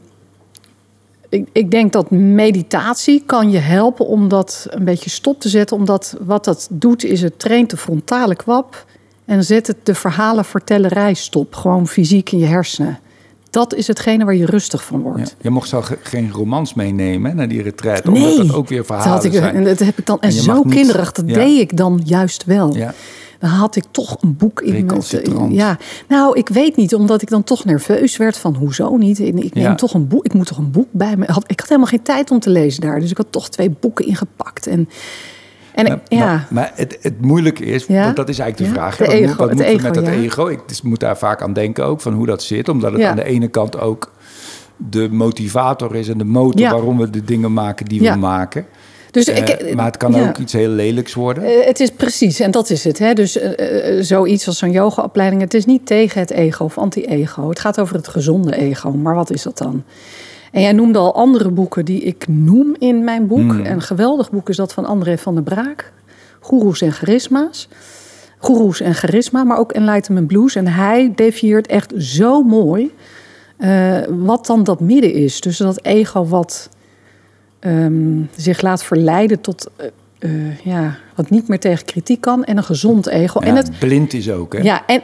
ik, ik denk dat meditatie kan je helpen om dat een beetje stop te zetten. Omdat wat dat doet, is het traint de frontale kwap. En zet het de verhalenvertellerij stop. Gewoon fysiek in je hersenen. Dat is hetgene waar je rustig van Ja. wordt. Je mocht zo ge- geen romans meenemen hè, naar die retraite, omdat dat ook weer dat verhalen had ik, zijn. en dat heb ik dan. En, zo mag kinderig, dat ja. deed ik dan juist wel. Ja. Dan had ik toch een boek in mijn... Ja, nou, ik weet niet, omdat ik dan toch nerveus werd van hoezo niet. Ik, neem Ja. toch een boek, ik moet toch een boek bij me. Had, ik had helemaal geen tijd om te lezen daar, dus ik had toch twee boeken ingepakt. En, en Maar, ja, maar, maar het, het moeilijke is, Ja? want dat is eigenlijk de Ja, vraag. de wat ego, moet, wat we met dat ego? Ik dus moet daar vaak aan denken ook, van hoe dat zit. Omdat het aan de ene kant ook de motivator is en de motor waarom we de dingen maken die we maken. Dus Eh, ik, maar het kan ja. ook iets heel lelijks worden. Eh, het is precies, en dat is het. Hè? Dus eh, zoiets als zo'n yoga-opleiding. Het is niet tegen het ego of anti-ego. Het gaat over het gezonde ego. Maar wat is dat dan? En jij noemde al andere boeken die ik noem in mijn boek. Hmm. Een geweldig boek is dat van André van der Braak. Goeroes en charisma's. Goeroes en charisma, maar ook Enlightenment Blues. En hij definieert echt zo mooi wat dan dat midden is. Dus dat ego wat ehm, zich laat verleiden tot... eh, eh, ja, wat niet meer tegen kritiek kan. En een gezond ego. Ja, en het, blind is ook, hè? ja, en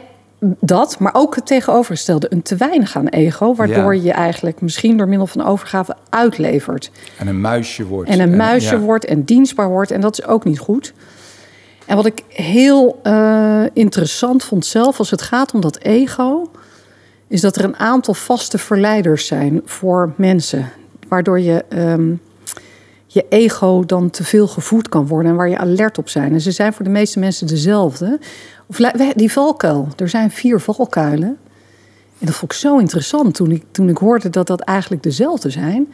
dat, maar ook het tegenovergestelde. Een te weinig aan ego, waardoor Ja. je eigenlijk misschien door middel van overgave uitlevert. En een muisje wordt. En een muisje ja. wordt en dienstbaar wordt. En dat is ook niet goed. En wat ik heel eh, interessant vond zelf als het gaat om dat ego... is dat er een aantal vaste verleiders zijn voor mensen. Waardoor je ehm, je ego dan te veel gevoed kan worden... en waar je alert op zijn. En ze zijn voor de meeste mensen dezelfde. Of die valkuil. Er zijn vier valkuilen. En dat vond ik zo interessant toen ik, toen ik hoorde dat dat eigenlijk dezelfde zijn.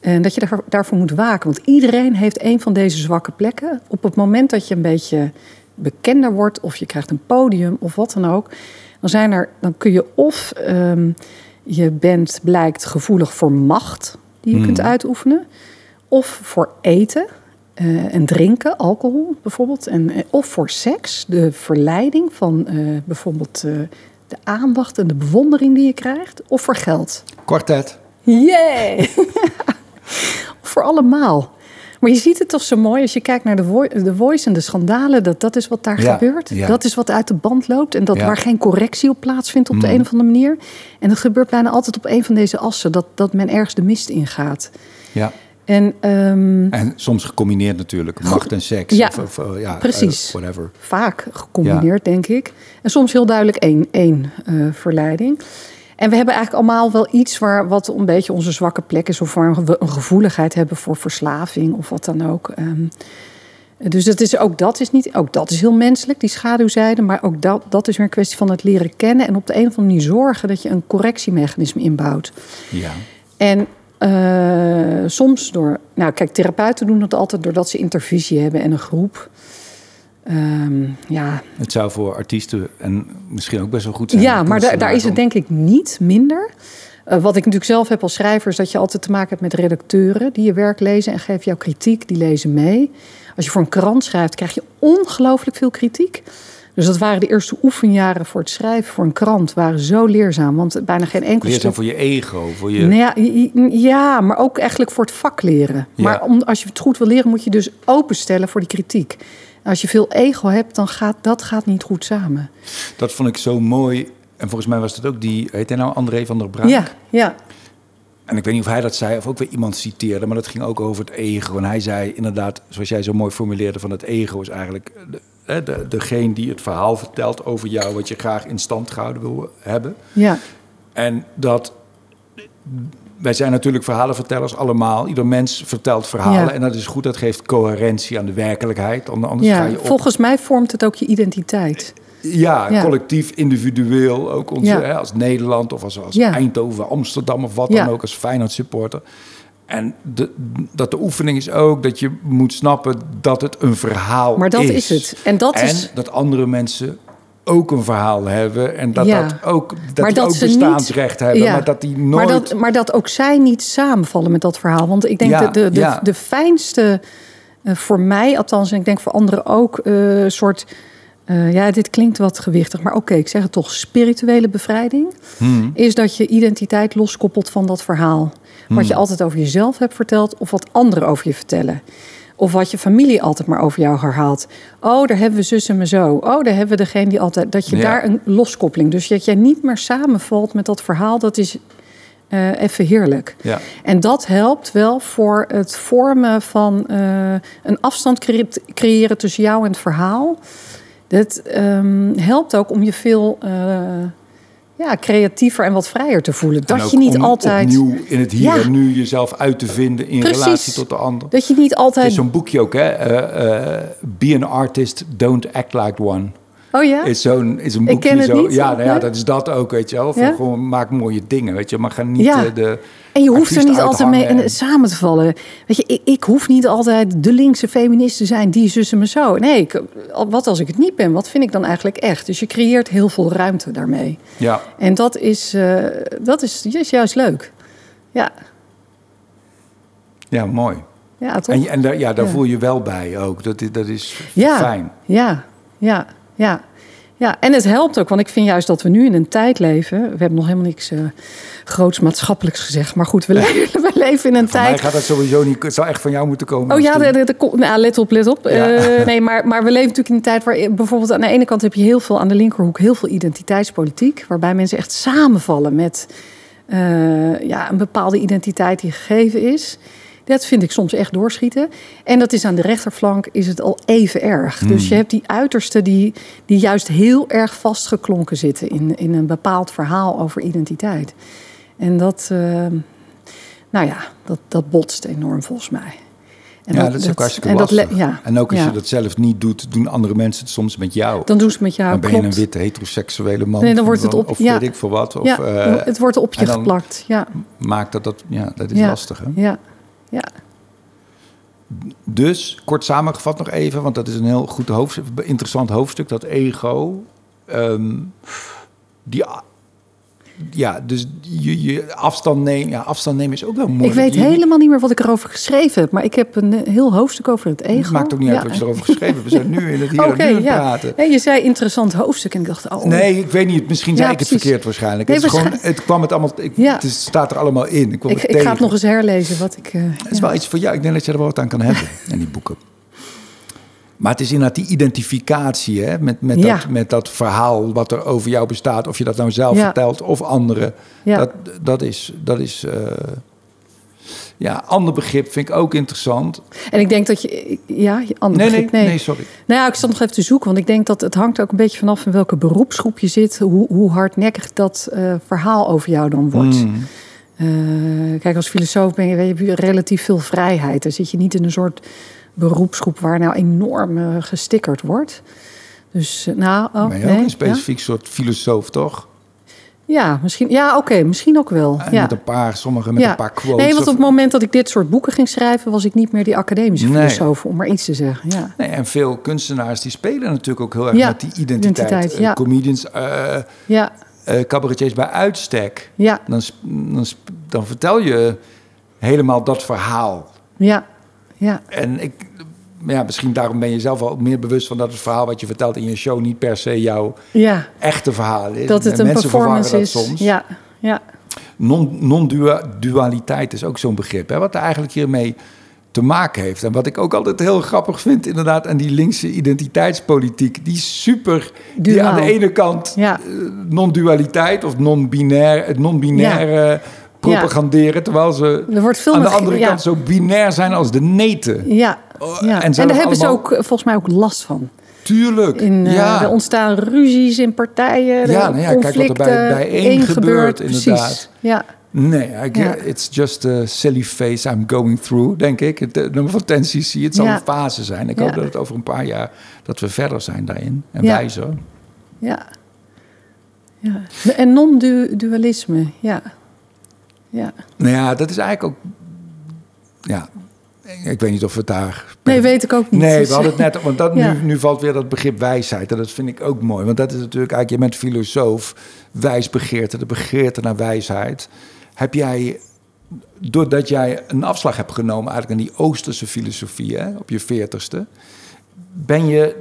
En dat je daar, daarvoor moet waken. Want iedereen heeft een van deze zwakke plekken. Op het moment dat je een beetje bekender wordt, of je krijgt een podium of wat dan ook, dan, zijn er, dan kun je of ehm, je bent blijkt gevoelig voor macht die je kunt uitoefenen, of voor eten eh, en drinken, alcohol bijvoorbeeld, en, eh, of voor seks, de verleiding van eh, bijvoorbeeld de aandacht en de bewondering die je krijgt, of voor geld. Kwartet. Yay! Voor allemaal. Maar je ziet het toch zo mooi als je kijkt naar de, vo de Voice en de schandalen. Dat, dat is wat daar Ja, gebeurt. ja. Dat is wat uit de band loopt. En dat Ja. Mm. waar geen correctie op plaatsvindt op de een of andere manier. En dat gebeurt bijna altijd op een van deze assen. Dat, dat men ergens de mist ingaat. Ja. En ehm, En soms gecombineerd natuurlijk. Macht en seks. Ja, of, of, eh, ja, precies. eh, whatever. vaak gecombineerd, denk ik. En soms heel duidelijk één, één eh, verleiding. En we hebben eigenlijk allemaal wel iets waar wat een beetje onze zwakke plek is, of waar we een gevoeligheid hebben voor verslaving of wat dan ook. Ehm, dus dat is, ook, dat is niet, ook dat is heel menselijk, die schaduwzijde. Maar ook dat, dat is weer een kwestie van het leren kennen en op de een of andere manier zorgen dat je een correctiemechanisme inbouwt. Ja. En eh, soms door, nou kijk, therapeuten doen dat altijd doordat ze intervisie hebben en een groep. Ehm, ja, Het zou voor artiesten en misschien ook best wel goed zijn. ja, maar daar, daar is het denk ik niet minder. Eh, wat ik natuurlijk zelf heb als schrijver, is dat je altijd te maken hebt met redacteuren die je werk lezen en geven jou kritiek, die lezen mee. Als je voor een krant schrijft, krijg je ongelooflijk veel kritiek. Dus dat waren de eerste oefenjaren voor het schrijven voor een krant, waren zo leerzaam. Want bijna geen enkel Leerzaam stuk... voor je ego. Voor je... Nou ja, maar ook eigenlijk voor het vak leren. Ja. Maar om, als je het goed wil leren, moet je dus openstellen voor die kritiek. En als je veel ego hebt, dan gaat dat gaat niet goed samen. Dat vond ik zo mooi. En volgens mij was dat ook die, heet hij nou, André van der Braak? Ja, ja, En ik weet niet of hij dat zei of ook weer iemand citeerde, maar dat ging ook over het ego. En hij zei inderdaad, zoals jij zo mooi formuleerde, van het ego is eigenlijk de, degene die het verhaal vertelt over jou, wat je graag in stand gehouden wil hebben. ja. En dat wij zijn natuurlijk verhalenvertellers allemaal. Ieder mens vertelt verhalen Ja. en dat is goed. Dat geeft coherentie aan de werkelijkheid. Ander- Anders ga ja. je op. Volgens mij vormt het ook je identiteit. Ja, Ja. collectief, individueel. Ook onze, Ja. hè, als Nederland of als, als Ja. Eindhoven, Amsterdam of wat dan ook. Als Feyenoord supporter. En de, dat de oefening is ook dat je moet snappen dat het een verhaal Maar dat is. is het. En dat en is- dat andere mensen ook een verhaal hebben. En dat, Ja. dat ook, dat Maar die dat ook ze niet- bestaansrecht hebben. Ja. Maar dat die nooit... Maar dat, maar dat ook zij niet samenvallen met dat verhaal. Want ik denk Ja, dat de, de, de fijnste, eh, voor mij althans, en ik denk voor anderen ook, eh soort. Eh, ja, dit klinkt wat gewichtig, maar oké, ik zeg het toch. Spirituele bevrijding Hmm. is dat je identiteit loskoppelt van dat verhaal. Wat Hmm. je altijd over jezelf hebt verteld, of wat anderen over je vertellen. Of wat je familie altijd maar over jou herhaalt. Oh, daar hebben we zus en me zo. Oh, daar hebben we degene die altijd. Dat je Ja. daar een loskoppeling. Dus dat jij niet meer samenvalt met dat verhaal, dat is eh, even heerlijk. Ja. En dat helpt wel voor het vormen van eh, een afstand cre- creëren tussen jou en het verhaal. Dat ehm, helpt ook om je veel eh, ja, creatiever en wat vrijer te voelen. En Dat je niet om altijd. opnieuw in het hier Ja. en nu jezelf uit te vinden in Precies. relatie tot de ander. Dat je niet Het altijd. is zo'n boekje ook, hè? eh, eh, Be an artist, don't act like one. Oh ja? Is zo'n is een boekje zo. niet, ja, nou ja, dat is dat ook, weet je wel. Van? Gewoon maak mooie dingen, weet je. Maar ga niet Ja. eh, de. En je hoeft er niet altijd mee in, samen te vallen. Weet je, ik, ik hoef niet altijd de linkse feminist te zijn, die zussen me zo. Nee, ik, wat als ik het niet ben? Wat vind ik dan eigenlijk echt? Dus je creëert heel veel ruimte daarmee. Ja, En dat is, eh, dat is, is juist leuk. Ja, ja, mooi. ja toch? En, en daar, ja, daar Ja. voel je wel bij ook. Dat, is- dat is ja, fijn. Ja, ja, ja. Ja, en het helpt ook, want ik vind juist dat we nu in een tijd leven. We hebben nog helemaal niks eh, groots maatschappelijks gezegd. Maar goed, we leven, we leven in een Voor tijd. mij gaat dat sowieso niet. Het zou echt van jou moeten komen. Oh ja, de, de, de- nou, let op, let op. Ja. Eh, nee, maar, maar we leven natuurlijk in een tijd waar bijvoorbeeld aan de ene kant heb je heel veel aan de linkerhoek, heel veel identiteitspolitiek, waarbij mensen echt samenvallen met eh, ja, een bepaalde identiteit die gegeven is. Dat vind ik soms echt doorschieten. En dat is aan de rechterflank is het al even erg. Dus je hebt die uitersten die, die juist heel erg vastgeklonken zitten in, in een bepaald verhaal over identiteit. En dat, eh, nou ja, dat, dat botst enorm volgens mij. En ja, dat, is ook hartstikke en dat ja, en ook als ja. je dat zelf niet doet, doen andere mensen het soms met jou. Dan doen ze met jou. dan ben klopt. je een witte heteroseksuele man. Nee, dan wordt het op- Of ja. weet ik voor wat. Of, ja, eh, het wordt op je dan geplakt. Ja, maakt dat dat... Ja, dat is lastig, hè? ja, ja. Dus, kort samengevat nog even, want dat is een heel goed hoofdstuk, interessant hoofdstuk, dat ego. ehm, die, ja, dus je, je afstand nemen, ja, afstand nemen is ook wel moeilijk. Ik weet Je- helemaal niet meer wat ik erover geschreven heb, maar ik heb een eh, heel hoofdstuk over het ego. Het maakt ook niet Ja. uit wat je erover geschreven hebt. We zijn nu in het hier en nu aan ja. praten. Nee, je zei interessant hoofdstuk en ik dacht, oh. Nee, ik weet niet. Misschien zei ik het verkeerd waarschijnlijk. Nee, het, is gewoon, het kwam het allemaal. Ik. Het staat er allemaal in. Ik, ik, ga het nog eens herlezen wat ik. eh, Het is wel iets voor jou. Ik denk dat je er wel wat aan kan hebben in die boeken. Maar het is inderdaad die identificatie hè, met, met, Ja. dat, met dat verhaal wat er over jou bestaat. Of je dat nou zelf Ja. vertelt of anderen. Ja. Dat, dat is, dat is eh, ja, ander begrip vind ik ook interessant. En ik denk dat je. Ja, ander Nee, nee, begrip, nee, sorry. Nou ja, ik zat nog even te zoeken, want ik denk dat het hangt ook een beetje vanaf in welke beroepsgroep je zit, hoe, hoe hardnekkig dat eh, verhaal over jou dan wordt. Mm. Eh, kijk, als filosoof ben je, heb je relatief veel vrijheid. Dan zit je niet in een soort beroepsgroep waar nou enorm eh, gestickerd wordt. Dus, eh, nou, oh, ben je nee, ook een specifiek soort filosoof, toch? Ja, misschien, ja oké, misschien ook wel. En ja. Met een paar, sommigen met ja. een paar quotes. Nee, want of- op het moment dat ik dit soort boeken ging schrijven, was ik niet meer die academische Nee. filosoof, om maar iets te zeggen. Ja. Nee, en veel kunstenaars die spelen natuurlijk ook heel erg Ja, met die identiteit. identiteit, Eh, comedians, eh Ja, eh, cabaretiers bij uitstek. ja, Dan, dan, dan vertel je helemaal dat verhaal. ja, ja. En ik, ja, misschien daarom ben je zelf wel meer bewust van dat het verhaal wat je vertelt in je show niet per se jouw ja. echte verhaal is. Dat het En een mensen performance dat is. soms. Ja, ja. Non- Non-dualiteit is ook zo'n begrip, hè, wat er eigenlijk hiermee te maken heeft. En wat ik ook altijd heel grappig vind, inderdaad, aan die linkse identiteitspolitiek, die super, die aan de ene kant Ja. eh, non-dualiteit of non-binair, het non-binaire propaganderen, terwijl ze Er wordt veel aan de andere kant zo binair zijn als de neten. Ja, Oh, ja. en daar hebben ze ook eh, volgens mij ook last van. Tuurlijk, In, eh, ja. Er ontstaan ruzies in partijen, Ja, nou ja, kijk wat er bij- bij één gebeurt, precies. inderdaad. Ja, Nee, I get- Ja. it's just a silly phase I'm going through, denk ik. Het eh, nummer van 10cc, het zal een fase zijn. Ik hoop dat het over een paar jaar, dat we verder zijn daarin. En wijzer. ja. ja. En non-dualisme, ja. Ja. Nou ja, dat is eigenlijk ook... Ja, ik weet niet of we het daar... Nee, weet ik ook niet. Nee, we hadden het net... Want dat, Ja. nu, nu valt weer dat begrip wijsheid. En dat vind ik ook mooi. Want dat is natuurlijk eigenlijk... Je bent filosoof, wijsbegeerte, de begeerte naar wijsheid. Heb jij... Doordat jij een afslag hebt genomen eigenlijk aan die Oosterse filosofie... Hè, op je veertigste... Ben je...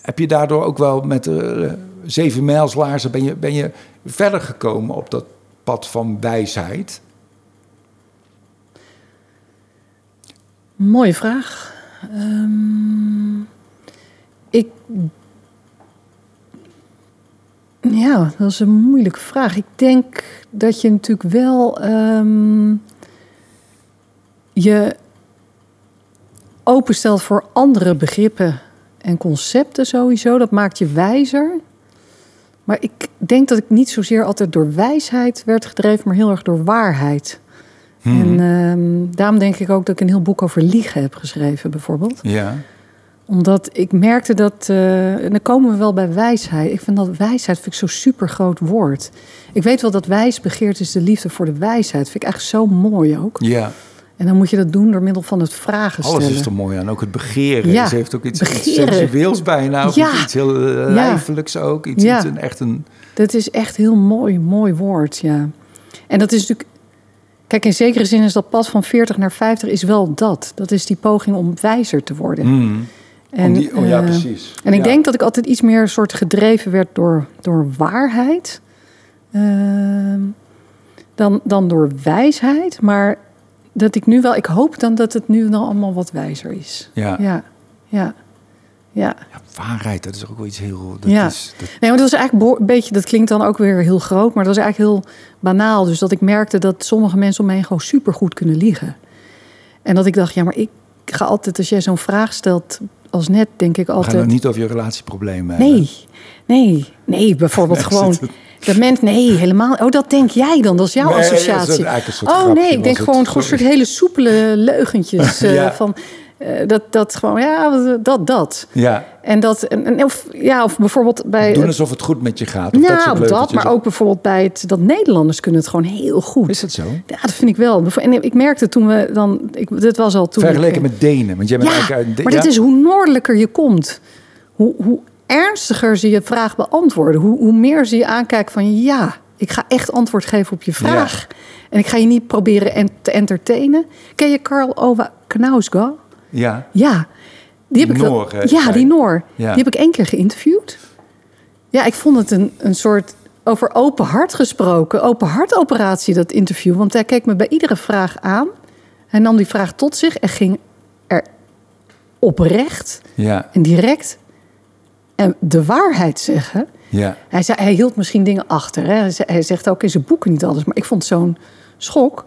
Heb je daardoor ook wel met de zeven mijlslaarzen... Ben je, ben je verder gekomen op dat pad van wijsheid... Mooie vraag. Ehm, ik. Ja, dat is een moeilijke vraag. Ik denk dat je natuurlijk wel ehm, je openstelt voor andere begrippen en concepten sowieso. Dat maakt je wijzer. Maar ik denk dat ik niet zozeer altijd door wijsheid werd gedreven, maar heel erg door waarheid. En ehm, daarom denk ik ook dat ik een heel boek over liegen heb geschreven, bijvoorbeeld. Ja. Omdat ik merkte dat, eh, en dan komen we wel bij wijsheid. Ik vind dat wijsheid vind ik zo'n super groot woord. Ik weet wel dat wijsbegeerd is de liefde voor de wijsheid. Vind ik eigenlijk zo mooi ook. Ja. En dan moet je dat doen door middel van het vragen stellen. Alles is er mooi aan. Ook het begeren. Ja, Ze heeft ook iets, sensueels bijna. Of Ja. iets, heel lijfelijks ook. Iets, Ja. iets een, echt een... Dat is echt heel mooi, mooi woord, ja. En dat is natuurlijk... Kijk, in zekere zin is dat pad van 40 naar 50 is wel dat. Dat is die poging om wijzer te worden. Mm. Om die, oh ja, eh, precies. En ik Ja. denk dat ik altijd iets meer soort gedreven werd door, door waarheid. Ehm, dan, dan door wijsheid. Maar dat ik nu wel, ik hoop dan dat het nu dan allemaal wat wijzer is. Ja. Ja, ja. ja. Ja, waarheid, dat is ook wel iets heel... Dat Ja. is, dat, Nee, maar dat is eigenlijk een beetje, dat klinkt dan ook weer heel groot, maar dat is eigenlijk heel banaal. Dus dat ik merkte dat sommige mensen om heen gewoon supergoed kunnen liegen. En dat ik dacht, ja, maar ik ga altijd, als jij zo'n vraag stelt als net, denk ik we gaan altijd. het niet over je relatieproblemen hebben. Nee, nee, nee, bijvoorbeeld Nee, gewoon. Het- Dat mens, nee, helemaal. Oh, dat denk jij dan. Dat is jouw Nee, dat is associatie. oh grapje nee, ik denk het. gewoon een soort hele soepele leugentjes. eh, Ja. van, eh, dat, dat gewoon, ja, dat, dat. Ja, En dat, en, of, ja, of bijvoorbeeld bij. doen alsof het goed met je gaat. Of dat nou, soort dat, maar ook bijvoorbeeld bij het dat Nederlanders kunnen het gewoon heel goed. Is dat zo? Ja, dat vind ik wel. En ik merkte toen we dan, ik, dit was al toen. Vergeleken ik, met Denen. Want jij bent ja, eigenlijk uit maar ja? dat is hoe noordelijker je komt, hoe, hoe ernstiger ze je vraag beantwoorden, hoe, hoe meer ze je aankijken van ja, ik ga echt antwoord geven op je vraag. En ik ga je niet proberen en te entertainen. Ken je Karl Ove Knausgaard? Ja. Ja, die heb ik wel- Noor, hè, Ja, die. Noor. Ja. Die heb ik één keer geïnterviewd. Ja, ik vond het een, een soort over open hart gesproken, open hartoperatie dat interview. Want hij keek me bij iedere vraag aan. Hij nam die vraag tot zich en ging er oprecht Ja, en direct en de waarheid zeggen. ja. Hij, zei, hij hield misschien dingen achter. Hè. Hij, zegt ook in zijn boeken niet alles. Maar ik vond zo'n schok.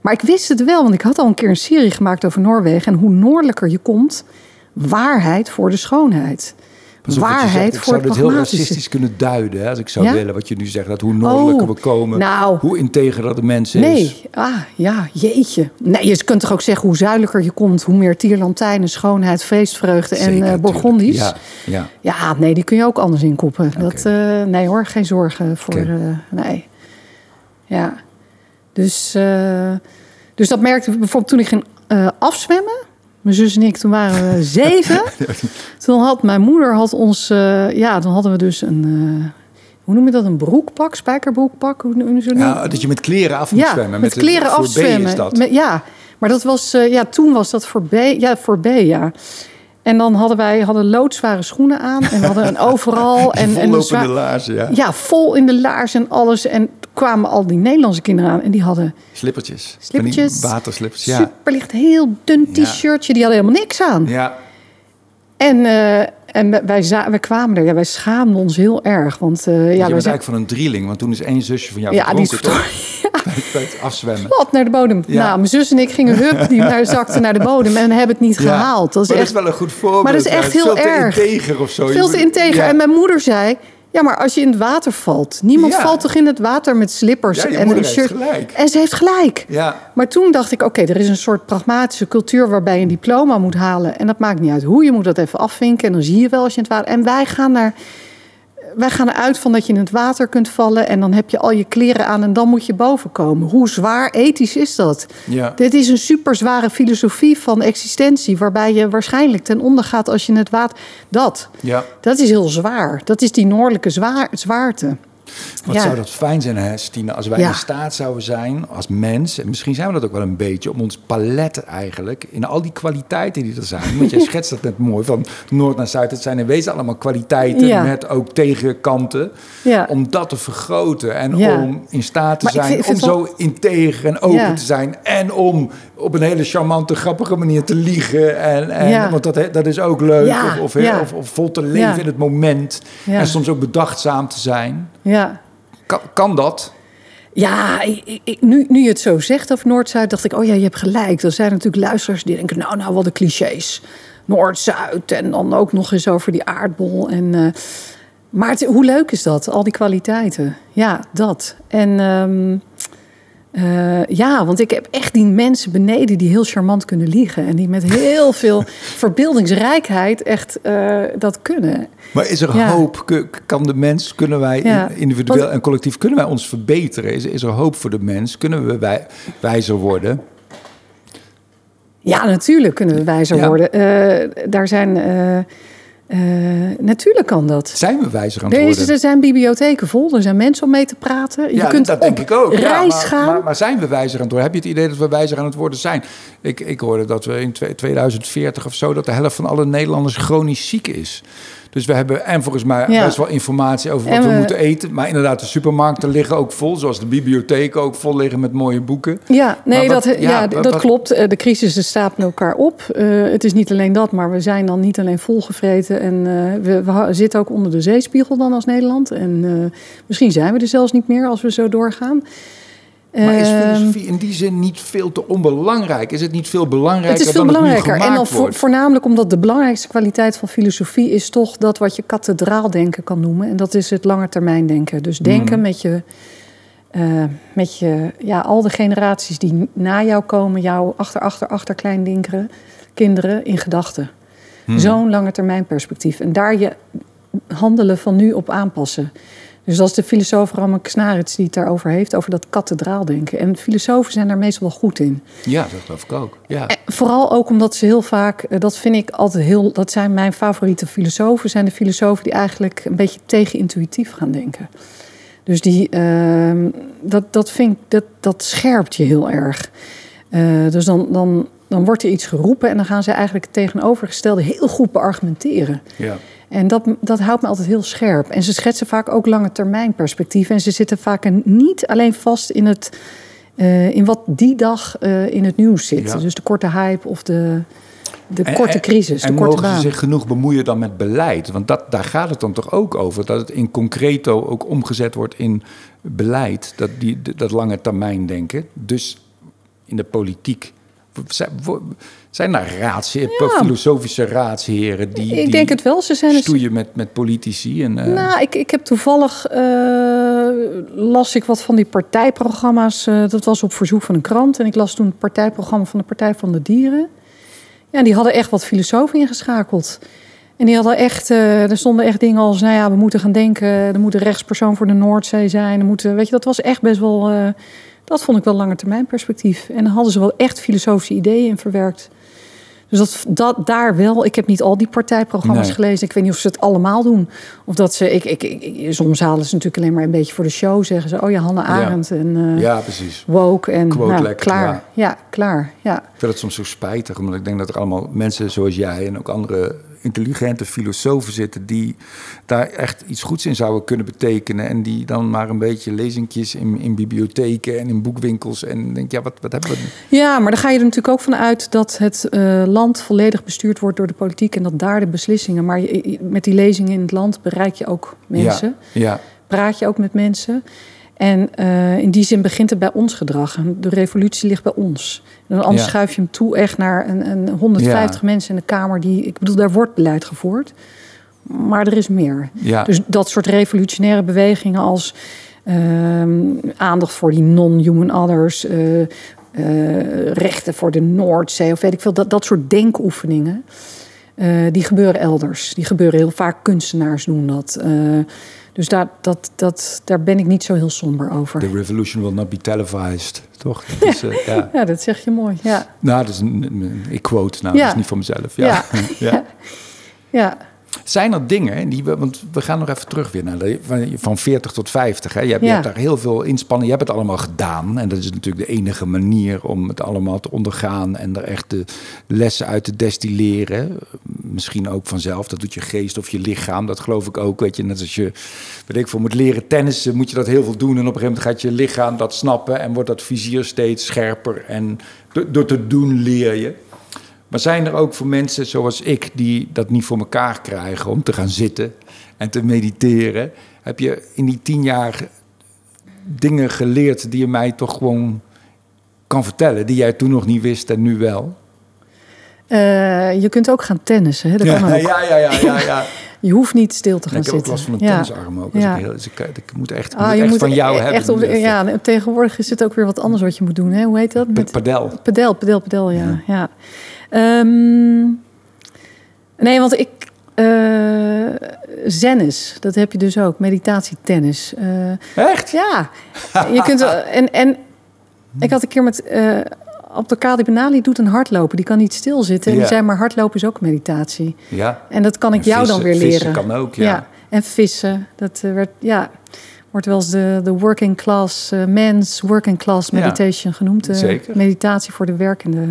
Maar ik wist het wel, want ik had al een keer een serie gemaakt over Noorwegen. En hoe noordelijker je komt, waarheid voor de schoonheid. Pas op wat je zegt. waarheid Ik voor zou het dit heel racistisch kunnen duiden. Hè, als ik zou Ja? willen wat je nu zegt. Dat hoe noordelijker Oh, we komen. nou. hoe integer dat de mens is. Nee, ah, ja, jeetje. Nee, je kunt toch ook zeggen hoe zuidelijker je komt, hoe meer tierlantijnen, schoonheid, feestvreugde en Zeker. Bourgondisch. Ja, ja. Ja, nee, die kun je ook anders inkoppen. Dat, eh, nee hoor, geen zorgen voor. Eh, nee. Ja. Dus, dus dat merkte ik bijvoorbeeld toen ik ging afzwemmen. Mijn zus en ik, toen waren we zeven. toen had mijn moeder had ons, eh, ja, dan hadden we dus een, eh, hoe noem je dat, een broekpak, spijkerbroekpak, hoe je zo Ja, dat je met kleren af moet ja, zwemmen. met de- kleren afzwemmen. is dat. Met- ja, maar dat was, eh, ja, toen was dat voor B, ja, voor B, ja. En dan hadden wij hadden loodzware schoenen aan en hadden een overal en, en een Vollopende zwaar- laarzen, ja. ja, vol in de laars en alles. En kwamen al die Nederlandse kinderen aan en die hadden Slippertjes. Slippertjes, die waterslippers, ja. superlicht, heel dun t-shirtje. Die hadden helemaal niks aan. Ja, En, eh, en wij- wij, za- wij kwamen er, ja, wij schaamden ons heel erg. Want eh, ja, je bent zijn eigenlijk van een drieling. Want toen is één zusje van jou ja, die toch? Bij, bij het afzwemmen. plat naar de bodem. Ja. Nou, mijn zus en ik gingen hup, die naar, zakten naar de bodem en hebben het niet Ja. gehaald. Dat is maar echt dat is wel een goed voorbeeld. Maar dat is echt heel veel te erg. integer of zo. Veel te integer. Ja. En mijn moeder zei, ja, maar als je in het water valt, niemand Ja. valt toch in het water met slippers Ja, en een heeft shirt. gelijk. En ze heeft gelijk. Ja, Maar toen dacht ik, oké, er is een soort pragmatische cultuur waarbij je een diploma moet halen. En dat maakt niet uit hoe, je moet dat even afvinken. En dan zie je wel als je in het water... En wij gaan, naar, wij gaan eruit van dat je in het water kunt vallen... en dan heb je al je kleren aan en dan moet je boven komen. Hoe zwaar ethisch is dat? ja. Dit is een super zware filosofie van existentie... waarbij je waarschijnlijk ten onder gaat als je in het water... Dat, ja. dat is heel zwaar. Dat is die noordelijke zwaar, zwaarte. Wat Ja. zou dat fijn zijn, hè, Stine, als wij Ja. in staat zouden zijn als mens, en misschien zijn we dat ook wel een beetje, om ons palet eigenlijk, in al die kwaliteiten die er zijn, want jij schetst dat net mooi, van noord naar zuid, het zijn in wezen allemaal kwaliteiten Ja. met ook tegenkanten, Ja. om dat te vergroten en om in staat te Maar zijn vind- om zo integer en open te zijn en om op een hele charmante, grappige manier te liegen, en, en, Ja. want dat, dat is ook leuk, Ja, of, of, ja. of, of vol te leven in het moment, Ja. en soms ook bedachtzaam te zijn. Ja. Kan, kan dat? Ja, ik, ik- ik- nu, nu je het zo zegt over Noord-Zuid, dacht ik, oh ja, je hebt gelijk. Er zijn natuurlijk luisteraars die denken, nou, nou, wat de clichés. Noord-Zuid en dan ook nog eens over die aardbol. En, eh, maar het- hoe leuk is dat, al die kwaliteiten? Ja, dat. En ehm, eh, ja, want ik heb echt die mensen beneden die heel charmant kunnen liegen. En die met heel veel verbeeldingsrijkheid echt eh, dat kunnen. Maar is er Ja. hoop? Kan de mens, kunnen wij Ja. individueel Want- en collectief, kunnen wij ons verbeteren? Is, is er hoop voor de mens? Kunnen we wij, wijzer worden? Ja, natuurlijk kunnen we wijzer Ja. worden. Eh, daar zijn. Eh, natuurlijk kan dat. Zijn we wijzer aan het Er, is, worden? er zijn bibliotheken vol, er zijn mensen om mee te praten. Je ja, kunt dat op denk ik ook. Ja, reis maar, gaan. Maar, maar zijn we wijzer aan het worden? Heb je het idee dat we wijzer aan het worden zijn? Ik, ik hoorde dat we in twe- 2040 of zo... dat de helft van alle Nederlanders chronisch ziek is. Dus we hebben en volgens mij Ja. best wel informatie over wat we, we- moeten eten. Maar inderdaad, de supermarkten liggen ook vol. Zoals de bibliotheken ook vol liggen met mooie boeken. Ja, nee, wat- dat, ja, ja, wat- dat klopt. Eh, De crisissen stapelen elkaar op. Eh, het is niet alleen dat, maar we zijn dan niet alleen volgevreten. En eh, we, zitten ook onder de zeespiegel dan als Nederland. En misschien zijn we er zelfs niet meer als we zo doorgaan. Maar is Ehm, filosofie in die zin niet veel te onbelangrijk? Is het niet veel belangrijker het is veel dan belangrijker. het nu en vo- wordt? voornamelijk omdat de belangrijkste kwaliteit van filosofie is toch dat wat je kathedraaldenken kan noemen. En dat is het langetermijndenken. Dus denken Mhm. met je. eh, met je, ja, al de generaties die na jou komen, jouw achter, achter, achterkleindinkeren, kinderen in gedachten. Hmm. Zo'n lange termijn perspectief. En daar je handelen van nu op aanpassen. Dus dat is de filosoof Ramme Knarits die het daarover heeft, over dat kathedraaldenken. En filosofen zijn daar meestal wel goed in. Ja, dat geloof ik ook. Ja. En Vooral ook omdat ze heel vaak, eh, dat vind ik altijd heel, dat zijn mijn favoriete filosofen, zijn de filosofen die eigenlijk een beetje tegenintuïtief gaan denken. Dus die, ehm, dat, dat vind ik, dat, dat scherpt je heel erg. Eh, dus dan, dan, dan wordt er iets geroepen en dan gaan ze eigenlijk het tegenovergestelde heel goed beargumenteren. ja. En dat, dat houdt me altijd heel scherp. En ze schetsen vaak ook lange termijn perspectieven. En ze zitten vaak niet alleen vast in, het, eh, in wat die dag eh, in het nieuws zit. Ja. Dus de korte hype of de, de En- korte en- crisis, de En korte mogen baan. ze zich genoeg bemoeien dan met beleid? Want dat, daar gaat het dan toch ook over. Dat het in concreto ook omgezet wordt in beleid. Dat, die, dat lange termijn denken. Dus in de politiek. Zijn, daar raads, filosofische raadsheren die, ik die denk het wel. Ze zijn dus- stoeien met, met politici? En, eh, Nou, ik, ik heb toevallig eh, las ik wat van die partijprogramma's. eh, dat was op verzoek van een krant. En ik las toen het partijprogramma van de Partij van de Dieren. Ja, die hadden echt wat filosofen ingeschakeld. En die hadden echt, er stonden echt dingen als, nou ja, we moeten gaan denken, er moet een rechtspersoon voor de Noordzee zijn. Er moeten, weet je, dat was echt best wel, dat vond ik wel lange termijn perspectief. En dan hadden ze wel echt filosofische ideeën in verwerkt. Dus dat, dat daar wel. Ik heb niet al die partijprogramma's Nee. gelezen. Ik weet niet of ze het allemaal doen. Of dat ze. Ik, ik, ik, soms halen ze natuurlijk alleen maar een beetje voor de show. Zeggen ze: Oh ja, Hannah Arendt en eh, ja, precies. woke en nou, klaar. ja. Ja. klaar. Ja. Ik vind het soms zo spijtig, omdat ik denk dat er allemaal mensen zoals jij en ook andere intelligente filosofen zitten die daar echt iets goeds in zouden kunnen betekenen. En die dan maar een beetje lezingjes in, in bibliotheken en in boekwinkels. En denk, ja, wat, wat hebben we? ja, maar dan ga je er natuurlijk ook van uit dat het eh, land volledig bestuurd wordt door de politiek en dat daar de beslissingen. Maar je- je- met die lezingen in het land bereik je ook mensen. Ja, ja, praat je ook met mensen. En eh, in die zin begint het bij ons gedrag. De revolutie ligt bij ons. En anders Ja. schuif je hem toe echt naar een, een 150 mensen in de Kamer. Die, ik bedoel, daar wordt beleid gevoerd. Maar er is meer. ja. Dus dat soort revolutionaire bewegingen als ehm, aandacht voor die non-human others, eh, eh, rechten voor de Noordzee of weet ik veel, dat, dat soort denkoefeningen. die gebeuren elders. Die gebeuren heel vaak, kunstenaars doen dat. Dus daar, dat, dat, daar ben ik niet zo heel somber over. The revolution will not be televised, toch? Dat is, eh, ja. Ja, dat zeg je mooi. Ja, Nou, dat is een, ik quote, nou, Ja. dat is niet voor mezelf. Ja. Ja. ja. Zijn er dingen die we, want we gaan nog even terug weer naar de, van- van 40 tot 50. Hè? Je, hebt, je Ja. hebt daar heel veel inspanning. Je hebt het allemaal gedaan. En dat is natuurlijk de enige manier om het allemaal te ondergaan en er echt de lessen uit te destilleren. Misschien ook vanzelf. Dat doet je geest of je lichaam. Dat geloof ik ook. Weet je, net als je, weet ik veel, moet leren tennissen, moet je dat heel veel doen. En op een gegeven moment gaat je lichaam dat snappen en wordt dat vizier steeds scherper. En door, door te doen leer je. Maar zijn er ook voor mensen zoals ik die dat niet voor elkaar krijgen om te gaan zitten en te mediteren? Heb je in die tien jaar dingen geleerd die je mij toch gewoon kan vertellen, die jij toen nog niet wist en nu wel? Eh, je kunt ook gaan tennissen. Hè? Dat ja, kan ook. ja, ja, ja, ja, ja. Je hoeft niet stil te gaan ik heb ook zitten. last van een tennisarm ook. Ja. ik, heel, dus ik, ik moet echt, Ah, moet je echt moet van jou e- hebben. Echt even. ja, tegenwoordig is het ook weer wat anders wat je moet doen. Hè? Hoe heet dat? P- Padel. Pedel, pedel, pedel, ja. ja. Ehm, nee, want ik... eh zennis, dat heb je dus ook. Meditatie-tennis. Eh, Echt? ja, je kunt... En, en ik had een keer met... eh Abdelkader Benali doet een hardlopen. Die kan niet stilzitten. En Ja. die zei, maar hardlopen is ook meditatie. Ja. En dat kan ik En jou dan vissen- weer vissen leren. kan ook, ja. En vissen. Dat werd, ja, wordt wel eens de, de working class, men's working class Ja. meditation genoemd. Zeker. Meditatie voor de werkende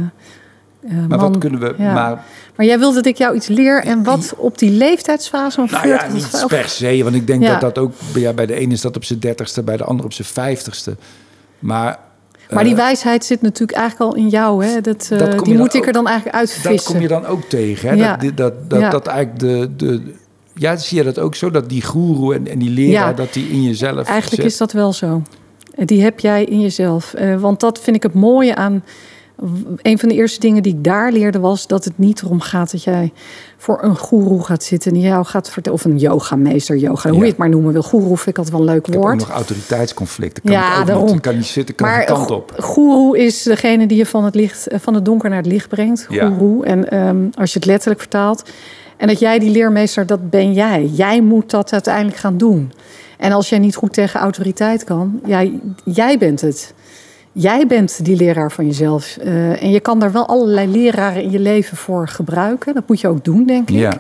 uh, maar wat kunnen we... Ja. Maar, maar jij wilde dat ik jou iets leer en wat op die leeftijdsfase van nou ja, 40 niet of- per se. Want ik denk Ja. dat dat ook... Ja, bij de ene is dat op zijn dertigste, bij de ander op zijn vijftigste. Maar... Maar die eh, wijsheid zit natuurlijk eigenlijk al in jou. Hè? Dat, eh, Dat je die moet ik ook- er dan eigenlijk uitvissen. Dat kom je dan ook tegen. Hè? Ja. Dat, dat, dat, Ja. dat eigenlijk de, de... Ja, zie je dat ook zo? Dat die goeroe en, en die leraar, Ja. dat die in jezelf Eigenlijk zit? is dat wel zo. Eh, Die heb jij in jezelf. Eh, want dat vind ik het mooie aan. Een van de eerste dingen die ik daar leerde was dat het niet erom gaat dat jij voor een goeroe gaat zitten en die jou gaat vertellen. Of een yogameester, yoga, hoe je het maar noemen wil. Goeroe vind ik altijd wel een leuk Ik ook woord. nog autoriteitsconflicten. Kan Ja, ik ook daarom. Niet. Ik kan niet zitten, kan maar kant op. goeroe is degene die je van het, licht, eh, van het donker naar het licht brengt. Ja. Goeroe. En ehm, als je het letterlijk vertaalt. En dat jij die leermeester, dat ben jij. Jij moet dat uiteindelijk gaan doen. En als jij niet goed tegen autoriteit kan, jij, jij bent het. Jij bent die leraar van jezelf. Eh, en je kan daar wel allerlei leraren in je leven voor gebruiken. Dat moet je ook doen, denk ik. Ja.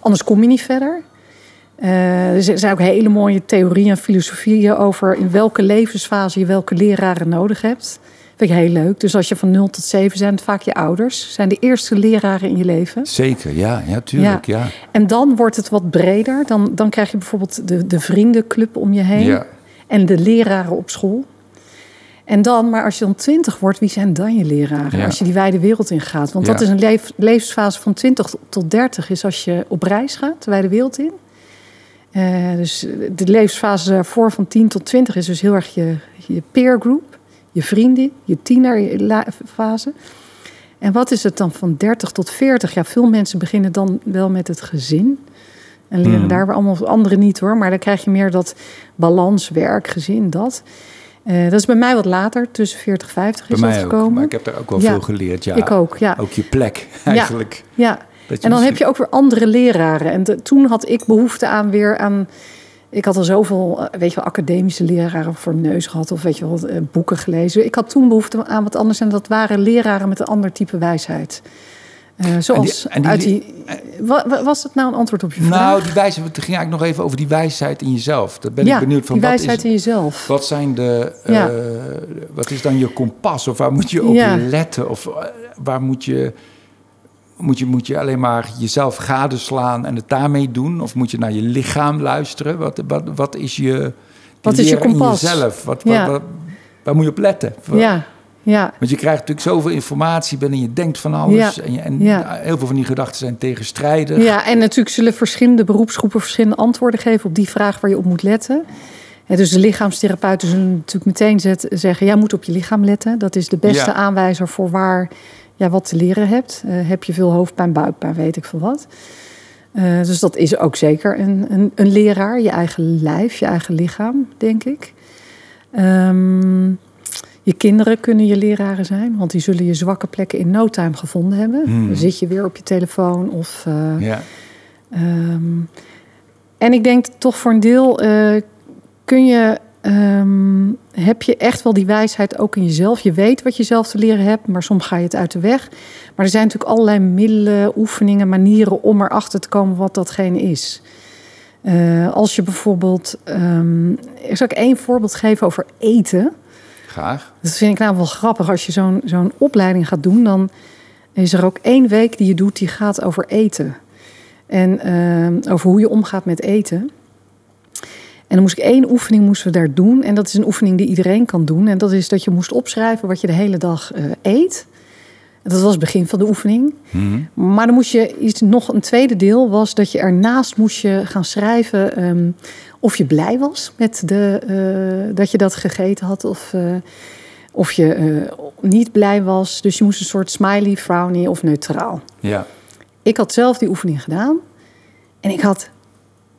Anders kom je niet verder. Eh, er zijn ook hele mooie theorieën en filosofieën over in welke levensfase je welke leraren nodig hebt. Vind ik heel leuk. Dus als je van 0 tot 7 zijn, het vaak je ouders, zijn de eerste leraren in je leven. Zeker, ja, ja, tuurlijk, ja. En dan wordt het wat breder. Dan, dan krijg je bijvoorbeeld de, de vriendenclub om je heen. Ja. En de leraren op school. En dan, maar als je dan 20 wordt, wie zijn dan je leraren? Ja. Als je die wijde wereld ingaat. Want Ja. dat is een leef- levensfase van 20 tot 30, is als je op reis gaat, de wijde wereld in. Eh, dus de levensfase daarvoor van 10 tot 20 is dus heel erg je, je peer group, je vrienden, je tienerfase. En wat is het dan van 30 tot 40? Ja, veel mensen beginnen dan wel met het gezin. En leren Hmm. daar weer allemaal anderen niet hoor. Maar dan krijg je meer dat balans, werk, gezin, dat. Eh, dat is bij mij wat later, tussen 40 en 50 Bij is dat ook. gekomen. Maar ik heb daar ook wel Ja. veel geleerd, ja. Ik ook, ja. Ook je plek, eigenlijk. Ja. En dan misschien- heb je ook weer andere leraren. En de- toen had ik behoefte aan weer aan. Ik had al zoveel, eh, weet je wel, academische leraren voor mijn neus gehad. Of weet je wel, eh, boeken gelezen. Ik had toen behoefte aan wat anders. En dat waren leraren met een ander type wijsheid. Eh, zoals en die- uit die. wa- was dat nou een antwoord op je vraag? Nou, die wijsheid, het ging eigenlijk nog even over die wijsheid in jezelf. Daar ben ja, ik benieuwd van. die Wat, wijsheid is, in jezelf. wat zijn de... Ja. eh, wat is dan je kompas? Of waar moet je op Ja. letten? Of waar moet je... Moet je, moet je alleen maar jezelf gadeslaan en het daarmee doen? Of moet je naar je lichaam luisteren? Wat, wat, wat is je... Wat is je leren in kompas? jezelf? Wat, wat- waar moet je op letten? Ja, ja. Want je krijgt natuurlijk zoveel informatie binnen. Je denkt van alles. Ja. En, je, en Ja. heel veel van die gedachten zijn tegenstrijdig. Ja, en natuurlijk zullen verschillende beroepsgroepen verschillende antwoorden geven op die vraag waar je op moet letten. Hè, dus de lichaamstherapeuten zullen natuurlijk meteen zet- zeggen: jij moet op je lichaam letten. Dat is de beste Ja. aanwijzer voor waar ja, wat te leren hebt. Eh, heb je veel hoofdpijn, buikpijn, weet ik veel wat. Eh, dus dat is ook zeker een, een, een leraar, je eigen lijf, je eigen lichaam, denk ik. Ehm, je kinderen kunnen je leraren zijn, want die zullen je zwakke plekken in no time gevonden hebben. Hmm. Dan zit je weer op je telefoon of. eh, Ja. Ehm, en ik denk toch voor een deel eh, kun je, ehm, heb je echt wel die wijsheid ook in jezelf. Je weet wat je zelf te leren hebt, maar soms ga je het uit de weg. Maar er zijn natuurlijk allerlei middelen, oefeningen, manieren om erachter te komen wat datgene is. Eh, als je bijvoorbeeld, ehm, ik zal ik één voorbeeld geven over eten. Graag. Dat vind ik nou wel grappig. Als je zo'n zo'n opleiding gaat doen, dan is er ook één week die je doet die gaat over eten. En ehm, over hoe je omgaat met eten. En dan moest ik één oefening moesten we daar doen. En dat is een oefening die iedereen kan doen. En dat is dat je moest opschrijven wat je de hele dag eh, eet. Dat was het begin van de oefening. Mhm. Maar dan moest je iets, nog een tweede deel was dat je ernaast moest je gaan schrijven ehm, of je blij was met de, eh, dat je dat gegeten had of, eh, of je eh, niet blij was. Dus je moest een soort smiley, frowny of neutraal. Ja. Ik had zelf die oefening gedaan en ik had,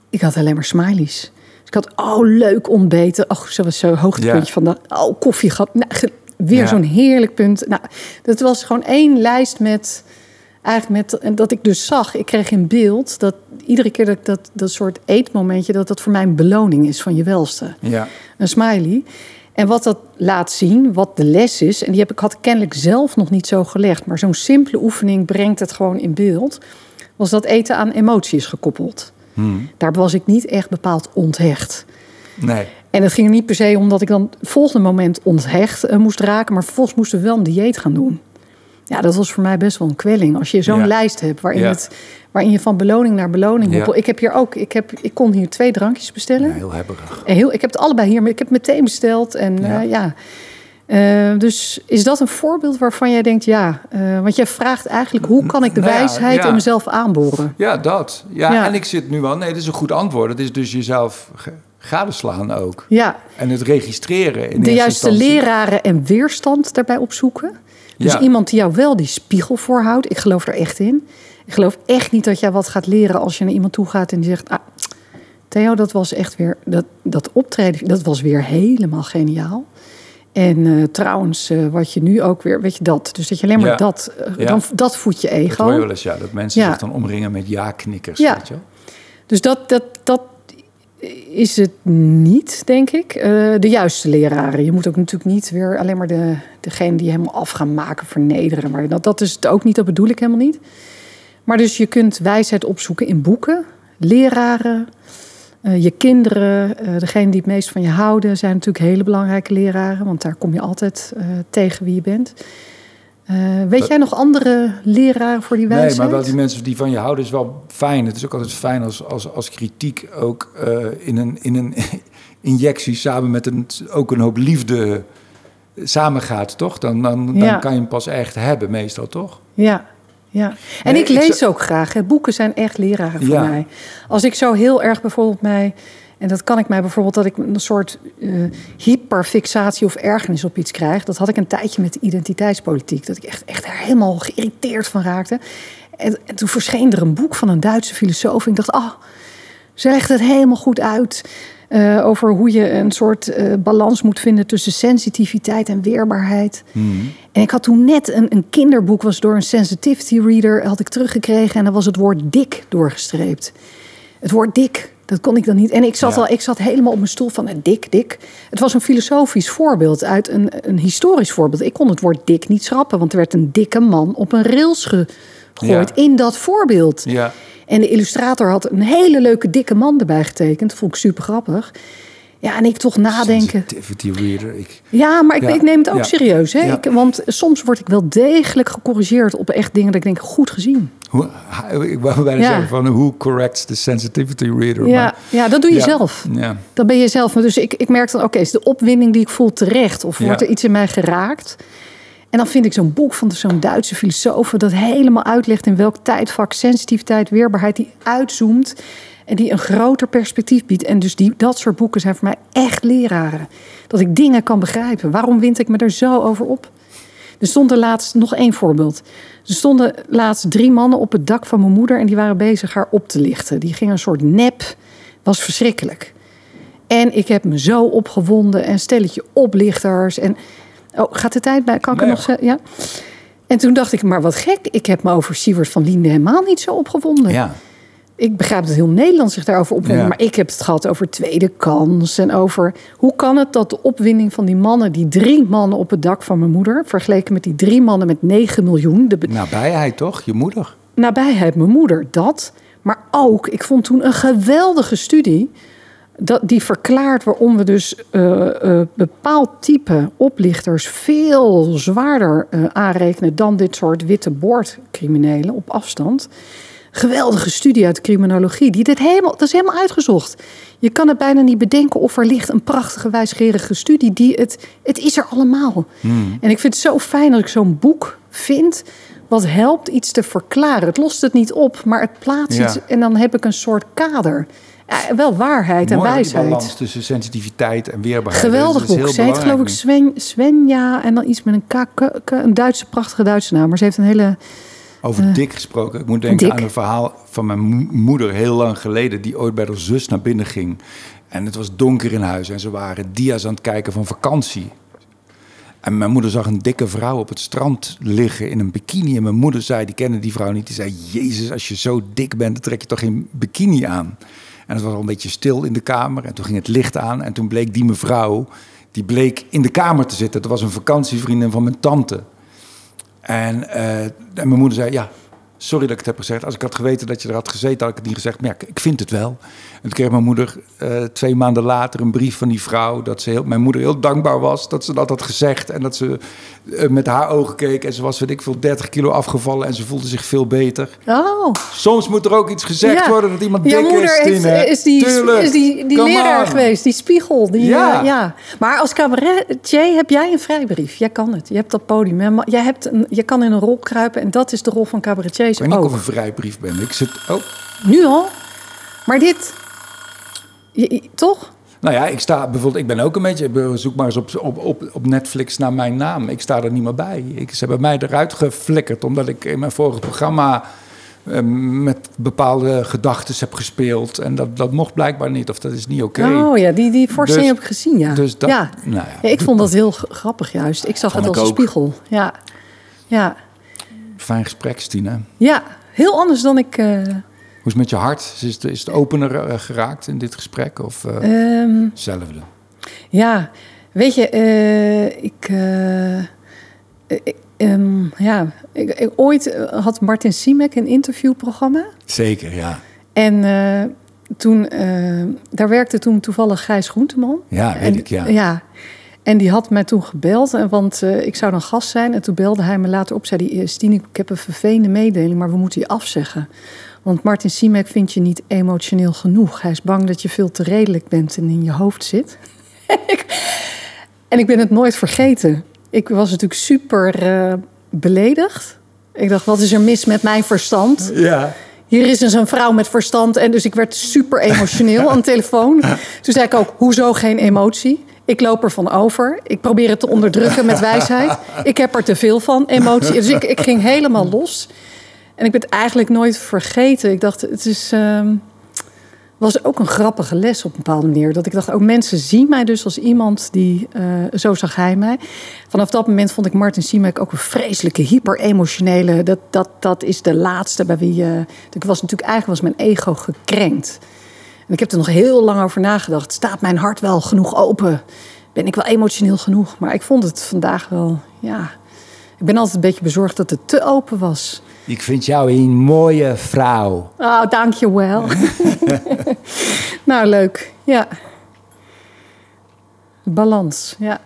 ik had alleen maar smileys. Dus ik had, oh leuk ontbeten. Oh, zo was zo'n hoogtepuntje Ja. van de, oh koffie gehad. Nou, weer Ja. zo'n heerlijk punt. Nou, dat was gewoon één lijst met, eigenlijk met, en dat ik dus zag, ik kreeg in beeld dat iedere keer dat ik dat, dat soort eetmomentje, dat dat voor mij een beloning is van je welste Ja. een smiley. En wat dat laat zien, wat de les is, en die heb ik had kennelijk zelf nog niet zo gelegd, maar zo'n simpele oefening brengt het gewoon in beeld, was dat eten aan emoties gekoppeld. Mhm. Daar was ik niet echt bepaald onthecht. Nee. En het ging er niet per se om dat ik dan het volgende moment onthecht eh, moest raken, maar vervolgens moesten we wel een dieet gaan doen. Ja, dat was voor mij best wel een kwelling. Als je zo'n Ja. lijst hebt waarin, Ja. het, waarin je van beloning naar beloning Ja. Ik heb hier ook, ik, heb, ik kon hier twee drankjes bestellen. Ja, heel hebberig. Heel, ik heb het allebei hier, maar ik heb het meteen besteld. En Ja. ja. Eh, dus is dat een voorbeeld waarvan jij denkt, ja, eh, want jij vraagt eigenlijk hoe kan ik de Nou wijsheid in mezelf aanboren? Ja, dat. Ja, en ik zit nu wel... Nee, dat is een goed antwoord. Het is dus jezelf gadeslaan ook. Ja, En het registreren in de juiste instantie. leraren en weerstand daarbij opzoeken. Dus Ja. iemand die jou wel die spiegel voorhoudt. Ik geloof er echt in. Ik geloof echt niet dat jij wat gaat leren als je naar iemand toe gaat en die zegt: ah, Theo, dat was echt weer dat, dat optreden, dat was weer helemaal geniaal. En eh, trouwens, eh, wat je nu ook weer, weet je dat? Dus dat je alleen maar Ja. dat, eh, Ja. dan, dat voedt je Dat hoor je ego. wel eens, ja. Dat mensen zich dan omringen met ja-knikkers, Ja. weet je wel. Dus dat, dat, dat is het niet, denk ik. Eh, de juiste leraren. Je moet ook natuurlijk niet weer alleen maar de, degene die helemaal af gaan maken, vernederen. Maar dat, dat is het ook niet, dat bedoel ik helemaal niet. Maar dus je kunt wijsheid opzoeken in boeken, leraren, eh, je kinderen, eh degene die het meest van je houden, zijn natuurlijk hele belangrijke leraren. Want daar kom je altijd tegen wie je bent. Eh, weet Dat- jij nog andere leraren voor die wijsheid? Nee, maar wel die mensen die van je houden is wel fijn. Het is ook altijd fijn als, als, als kritiek ook eh, in, een, in een injectie samen met een, ook een hoop liefde samengaat, toch? Dan, dan, dan Ja. kan je hem pas echt hebben, meestal, toch? Ja, ja. En Nee, ik ik lees ook graag. Hè. Boeken zijn echt leraren voor Ja. mij. Als ik zo heel erg bijvoorbeeld mij... En dat kan ik mij bijvoorbeeld dat ik een soort eh, hyperfixatie of ergernis op iets krijg. Dat had ik een tijdje met de identiteitspolitiek. Dat ik echt, echt er helemaal geïrriteerd van raakte. En, en toen verscheen er een boek van een Duitse filosoof. En ik dacht, ah, ze legt het helemaal goed uit. eh, over hoe je een soort eh, balans moet vinden tussen sensitiviteit en weerbaarheid. En ik had toen net een, een kinderboek, was door een sensitivity reader, had ik teruggekregen. En daar was het woord dik doorgestreept. Het woord dik, dat kon ik dan niet. En ik zat, Ja. al, ik zat helemaal op mijn stoel van eh, dik, dik. Het was een filosofisch voorbeeld uit een, een historisch voorbeeld. Ik kon het woord dik niet schrappen, want er werd een dikke man op een rails gegooid Ja. in dat voorbeeld. Ja. En de illustrator had een hele leuke dikke man erbij getekend. Dat vond ik super grappig. Ja, en ik toch nadenken. Sensitivity reader. Ik, Ja, maar ik, Ja, ik neem het ook ja, serieus. Hè? ja. Ik, want soms word ik wel degelijk gecorrigeerd op echt dingen dat ik denk, goed gezien. hoe, ik wou bijna Ja. zeggen van, who corrects the sensitivity reader? Ja, Maar- ja, dat doe je Ja. zelf. Ja. Dat ben je zelf. Maar Dus ik, ik merk dan, oké, is de opwinding die ik voel terecht? Of wordt er iets in mij geraakt? En dan vind ik zo'n boek van zo'n Duitse filosoof... dat helemaal uitlegt in welk tijdvak sensitiviteit, weerbaarheid... die uitzoomt en die een groter perspectief biedt. En dus die, dat soort boeken zijn voor mij echt leraren. Dat ik dingen kan begrijpen. Waarom wind ik me er zo over op? Er stond er laatst nog één voorbeeld. Er stonden laatst drie mannen op het dak van mijn moeder... en die waren bezig haar op te lichten. Die gingen een soort nep. Was verschrikkelijk. En ik heb me zo opgewonden. En stelletje oplichters. En, oh, gaat de tijd bij? Kan ik er Nee, nog zeggen? Ja. En toen dacht ik, maar wat gek. Ik heb me over Siewert van Liende helemaal niet zo opgewonden. ja. Ik begrijp dat heel Nederland zich daarover opwindt. Ja. Maar ik heb het gehad over tweede kans. En over hoe kan het dat de opwinding van die mannen... die drie mannen op het dak van mijn moeder... vergeleken met die drie mannen met 9 miljoen... de Nabijheid, toch? Je moeder. nabijheid mijn moeder, dat. Maar ook, ik vond toen een geweldige studie... Dat, die verklaart waarom we dus eh, eh, bepaald type oplichters... veel zwaarder eh, aanrekenen dan dit soort witte boordcriminelen op afstand. Geweldige studie uit criminologie. Die dit helemaal, dat is helemaal uitgezocht. Je kan het bijna niet bedenken of er ligt een prachtige wijsgerige studie die het. Het is er allemaal. En ik vind het zo fijn dat ik zo'n boek vind. Wat helpt iets te verklaren. Het lost het niet op, maar het plaatst Ja. iets. En dan heb ik een soort kader. Ja, wel waarheid en Mooi, wijsheid. balans tussen sensitiviteit en weerbaarheid. Geweldig boek. Ze heet geloof ik Sven, Svenja en dan iets met een K. K- K- Een Duitse, prachtige Duitse naam. Maar ze heeft een hele... Over dik gesproken. Ik moet denken Eh, Dik. aan een verhaal van mijn mo- moeder heel lang geleden... die ooit bij haar zus naar binnen ging. En het was donker in huis en ze waren dia's aan het kijken van vakantie. En mijn moeder zag een dikke vrouw op het strand liggen in een bikini. En mijn moeder zei, die kende die vrouw niet, die zei... Jezus, als je zo dik bent, dan trek je toch geen bikini aan? En het was al een beetje stil in de kamer. En toen ging het licht aan. En toen bleek die mevrouw, die bleek in de kamer te zitten. Dat was een vakantievriendin van mijn tante. En, eh, en mijn moeder zei, ja, Sorry dat ik het heb gezegd. Als ik had geweten dat je er had gezeten, had ik het niet gezegd. Maar ja, ik vind het wel. En toen kreeg mijn moeder uh, twee maanden later een brief van die vrouw. Dat ze heel, mijn moeder heel dankbaar was dat ze dat had gezegd. En dat ze uh, met haar ogen keek. En ze was, weet ik veel, 30 kilo afgevallen. En ze voelde zich veel beter. Oh. Soms moet er ook iets gezegd Ja. worden dat iemand Jouw dik moeder is. heeft, is die, Tuurlijk. is die, die Come leraar on. geweest, die spiegel. Die, Ja. ja. ja. Maar als cabaretier heb jij een vrijbrief. Jij kan het. Je hebt dat podium. hè. Maar Jij hebt een, je kan in een rol kruipen. En dat is de rol van cabaretiers Ik weet niet of ik een vrijbrief ben. Ik zit, oh, Nu al. Maar dit... je- je- toch? Nou ja, ik sta bijvoorbeeld, ik ben ook een beetje, zoek maar eens op, op, op, op Netflix naar mijn naam. Ik sta er niet meer bij. Ik, ze hebben mij eruit geflikkerd omdat ik in mijn vorige programma eh, met bepaalde gedachten heb gespeeld. En dat, dat mocht blijkbaar niet, of dat is niet oké. Oh ja, die, die voorstelling Dus- heb ik gezien, ja. dus dat- ja. nou ja. Ja, ik vond dat heel grappig juist. Ik zag Vond het als een spiegel. Ja. Ja. Fijn gesprek, Stine. ja, heel anders dan ik... eh, is het met je hart? Is het, is het opener eh, geraakt in dit gesprek? Of eh, ehm, hetzelfde? Ja, weet je, eh, ik, eh, ik- ehm, ja, ik, ik- ooit had Martin Siemek een interviewprogramma. Zeker, ja. En toen, daar werkte toen toevallig Gijs Groenteman. Ja, weet en, ik, ja. ja. En die had mij toen gebeld, en want ik zou dan gast zijn. En toen belde hij me later op, zei hij... "Eh, Stine, ik heb een vervelende mededeling, maar we moeten je afzeggen. Want Martin Siemek vindt je niet emotioneel genoeg. Hij is bang dat je veel te redelijk bent en in je hoofd zit. en ik ben het nooit vergeten. Ik was natuurlijk super eh, beledigd. Ik dacht, wat is er mis met mijn verstand? Ja. Hier is dus een vrouw met verstand. En dus ik werd super emotioneel aan de telefoon. Toen zei ik ook, hoezo geen emotie? Ik loop ervan over. Ik probeer het te onderdrukken met wijsheid. Ik heb er te veel van, emotie. Dus ik, ik ging helemaal los. En ik ben het eigenlijk nooit vergeten. Ik dacht, het is... ehm, was ook een grappige les op een bepaalde manier. Dat ik dacht, ook mensen zien mij dus als iemand die... eh, zo zag hij mij. Vanaf dat moment vond ik Martin Siemek ook een vreselijke, hyper-emotionele... Dat, dat, dat is de laatste bij wie... eh, ik was natuurlijk eigenlijk was mijn ego gekrenkt. En ik heb er nog heel lang over nagedacht. Staat mijn hart wel genoeg open? Ben ik wel emotioneel genoeg? Maar ik vond het vandaag wel, ja... Ik ben altijd een beetje bezorgd dat het te open was. Ik vind jou een mooie vrouw. Oh, dankjewel. nou, leuk. Ja. Balans, ja.